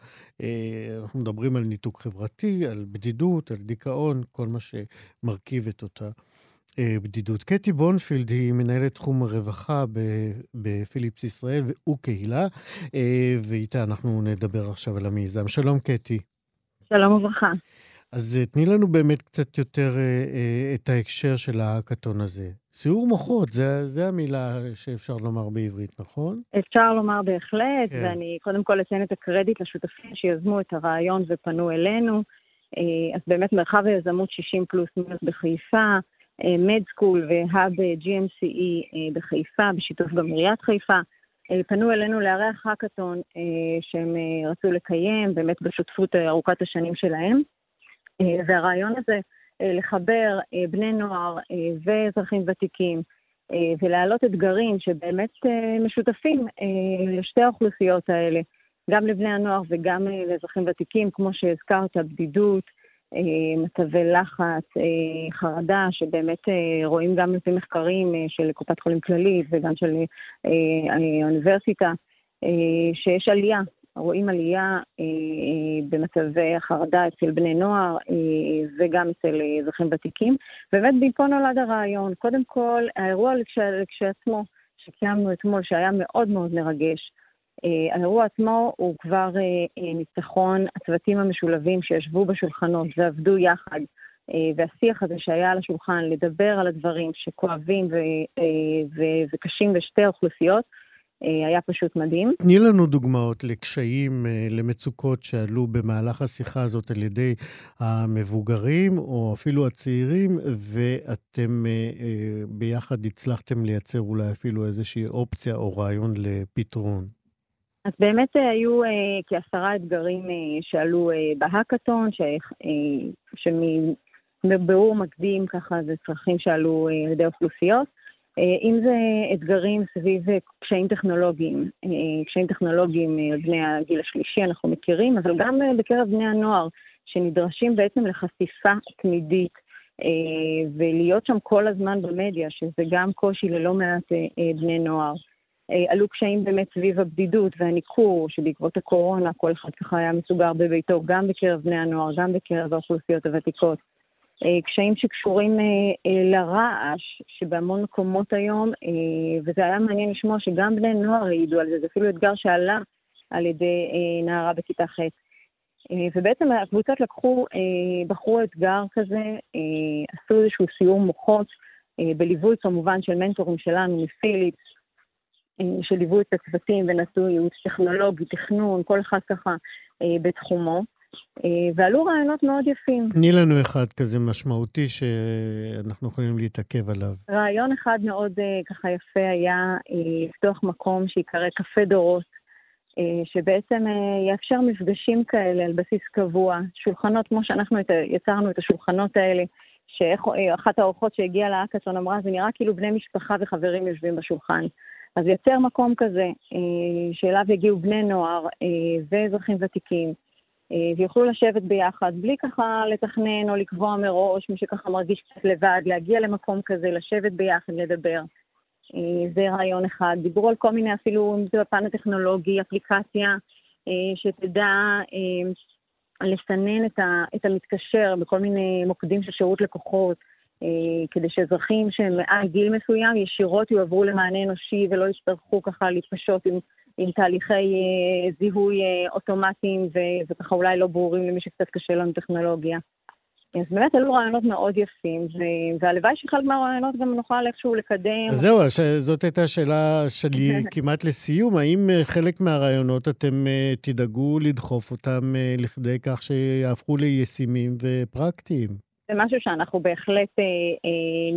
אה, אנחנו מדברים על ניתוק חברתי, על בדידות, על דיכאון, כל מה שמרכיב את אותה אה, בדידות. קטי בונפילד היא מנהלת תחום הרווחה בפיליפס ישראל וקהילה, אה, ואיתה אנחנו נדבר עכשיו על המיזם. שלום, קטי. שלום וברכה. אז תני לנו באמת קצת יותר את ההקשר של ההאקתון הזה. סיעור מוחות, זה, זה המילה שאפשר לומר בעברית, נכון? אפשר לומר בהחלט, כן. ואני קודם כל אתן את הקרדיט לשותפים שיזמו את הרעיון ופנו אלינו. אה, אז באמת מרחב היזמות 60 פלוס מינוס בחיפה, מדסקול אה, והאב GMCE אה, בחיפה, בשיתוף גם עיריית חיפה, פנו אלינו לארח האקתון שהם רצו לקיים, באמת בשותפות ארוכת השנים שלהם. והרעיון הזה, אה, לחבר אה, בני נוער אה, ואזרחים ותיקים ולהעלות אתגרים שבאמת משותפים לשתי האוכלוסיות האלה, גם לבני הנוער וגם לאזרחים ותיקים, כמו שהזכרת, בדידות, מצבי לחץ, חרדה, שבאמת רואים גם לפי מחקרים של קופת חולים כללית וגם של האוניברסיטה, שיש עלייה רואים עלייה אה, אה, במצבי החרדה אצל בני נוער אה, וגם אצל אזרחים ותיקים. באמת מפה נולד הרעיון. קודם כל, האירוע כשעצמו, שקיימנו אתמול, שהיה מאוד מאוד מרגש, האירוע עצמו הוא כבר ניצחון הצוותים המשולבים שישבו בשולחנות ועבדו יחד. והשיח הזה שהיה על השולחן, לדבר על הדברים שכואבים וקשים לשתי האוכלוסיות, היה פשוט מדהים. תני לנו דוגמאות לקשיים, אה, למצוקות שעלו במהלך השיחה הזאת על ידי המבוגרים, או אפילו הצעירים, ואתם אה, ביחד הצלחתם לייצר אולי אפילו איזושהי אופציה או רעיון לפתרון. אז באמת היו כעשרה אתגרים שעלו בהאקתון, שמבירור מקדים ככה זה צרכים שעלו על ידי אוכלוסיות. אה, אם זה אתגרים סביב אה, קשיים טכנולוגיים, אה, קשיים טכנולוגיים בני הגיל השלישי אנחנו מכירים, אבל גם בקרב בני הנוער, שנדרשים בעצם לחשיפה תמידית ולהיות שם כל הזמן במדיה, שזה גם קושי ללא מעט בני נוער. עלו קשיים באמת סביב הבדידות והניכור, שבעקבות הקורונה כל אחד ככה היה מסוגר בביתו, גם בקרב בני הנוער, גם בקרב האוכלוסיות הוותיקות. אה, קשיים שקשורים אה, אה, לרעש, שבהמון מקומות היום, וזה היה מעניין לשמוע שגם בני נוער העידו על זה, זה אפילו אתגר שעלה על ידי נערה בכיתה ח'. ובעצם הקבוצות לקחו, בחרו אתגר כזה, עשו איזשהו סיור מוחות, בליווי כמובן של מנטורים שלנו מפיליפס, שליוו את הצוותים ונתנו ייעוץ טכנולוגי, תכנון, כל אחד ככה בתחומו. אה, ועלו רעיונות מאוד יפים. תני לנו אחד כזה משמעותי שאנחנו יכולים להתעכב עליו. רעיון אחד מאוד אה, ככה יפה היה אה, לפתוח מקום שיקרא קפה דורות, שבעצם יאפשר מפגשים כאלה על בסיס קבוע, שולחנות כמו שאנחנו יצרנו את השולחנות האלה, שאחת האורחות שהגיעה לאקאסון אמרה, זה נראה כאילו בני משפחה וחברים יושבים בשולחן. אז יצר מקום כזה, שאליו יגיעו בני נוער ואזרחים ותיקים, ויוכלו לשבת ביחד, בלי ככה לתכנן או לקבוע מראש, מי שככה מרגיש קצת לבד, להגיע למקום כזה, לשבת ביחד, לדבר. אה, זה רעיון אחד. דיברו על כל מיני, אפילו אם זה בפן הטכנולוגי, אפליקציה אה, שתדע לסנן את, המתקשר בכל מיני מוקדים של שירות לקוחות, כדי שאזרחים שהם מעל גיל מסוים ישירות יועברו למענה אנושי ולא יצטרכו ככה להתפשות עם, עם תהליכי זיהוי אוטומטיים וככה אולי לא ברורים למי שקצת קשה לנו טכנולוגיה. אז באמת אלו רעיונות מאוד יפים, והלוואי שחלק מהרעיונות גם נוכל איכשהו לקדם. אז זהו, זאת הייתה השאלה שלי כמעט לסיום. האם אה, חלק מהרעיונות אתם אה, תדאגו לדחוף אותם אה, לכדי כך שיהפכו לישימים ופרקטיים? זה משהו שאנחנו בהחלט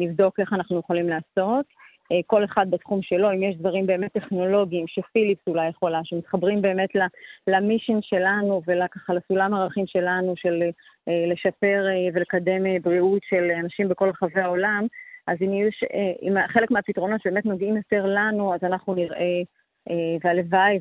נבדוק איך אנחנו יכולים לעשות. אה, כל אחד בתחום שלו, אם יש דברים באמת טכנולוגיים שפיליפס אולי יכולה, שמתחברים באמת למישן שלנו ולככה לסולם הערכים שלנו של אה, לשפר אה, ולקדם בריאות של אנשים בכל רחבי העולם, אז אם, יש, אם חלק מהפתרונות שבאמת נוגעים יותר לנו, אז אנחנו נראה, והלוואי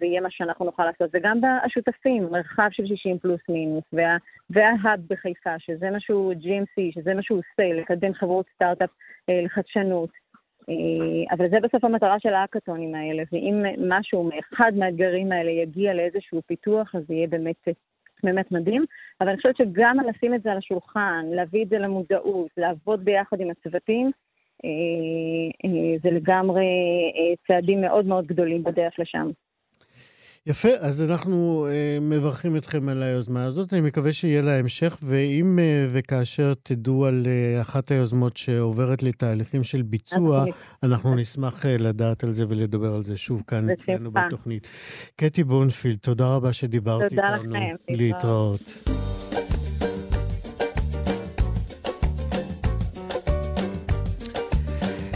ויהיה מה שאנחנו נוכל לעשות. וגם השותפים, מרחב של 60 פלוס מינוס, וה, וההאב בחיפה, שזה משהו GMC, שזה משהו עושה, לקדם חברות סטארט-אפ לחדשנות. אה, אבל זה בסוף המטרה של האקתונים האלה, ואם משהו מאחד מהאתגרים האלה יגיע לאיזשהו פיתוח, אז זה יהיה באמת, באמת מדהים. אבל אני חושבת שגם לשים את זה על השולחן, להביא את זה למודעות, לעבוד ביחד עם הצוותים, אה, אה, זה לגמרי צעדים מאוד מאוד גדולים בדרך לשם. יפה, אז אנחנו uh, מברכים אתכם על היוזמה הזאת. אני מקווה שיהיה לה המשך, ואם uh, וכאשר תדעו על uh, אחת היוזמות שעוברת לתהליכים של ביצוע, אנחנו נשמח uh, לדעת על זה ולדבר על זה שוב כאן אצלנו בתוכנית. קטי בונפילד, תודה רבה שדיברת איתנו. תודה לכם. להתראות.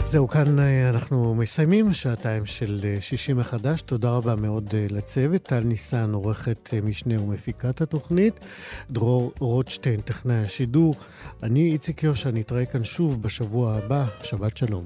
זהו, כאן אה, אנחנו מסיימים שעתיים של אה, שישי מחדש. תודה רבה מאוד אה, לצוות. טל ניסן, עורכת משנה ומפיקת התוכנית. דרור רוטשטיין, טכנאי השידור. אני איציק יושע, נתראה כאן שוב בשבוע הבא. שבת שלום.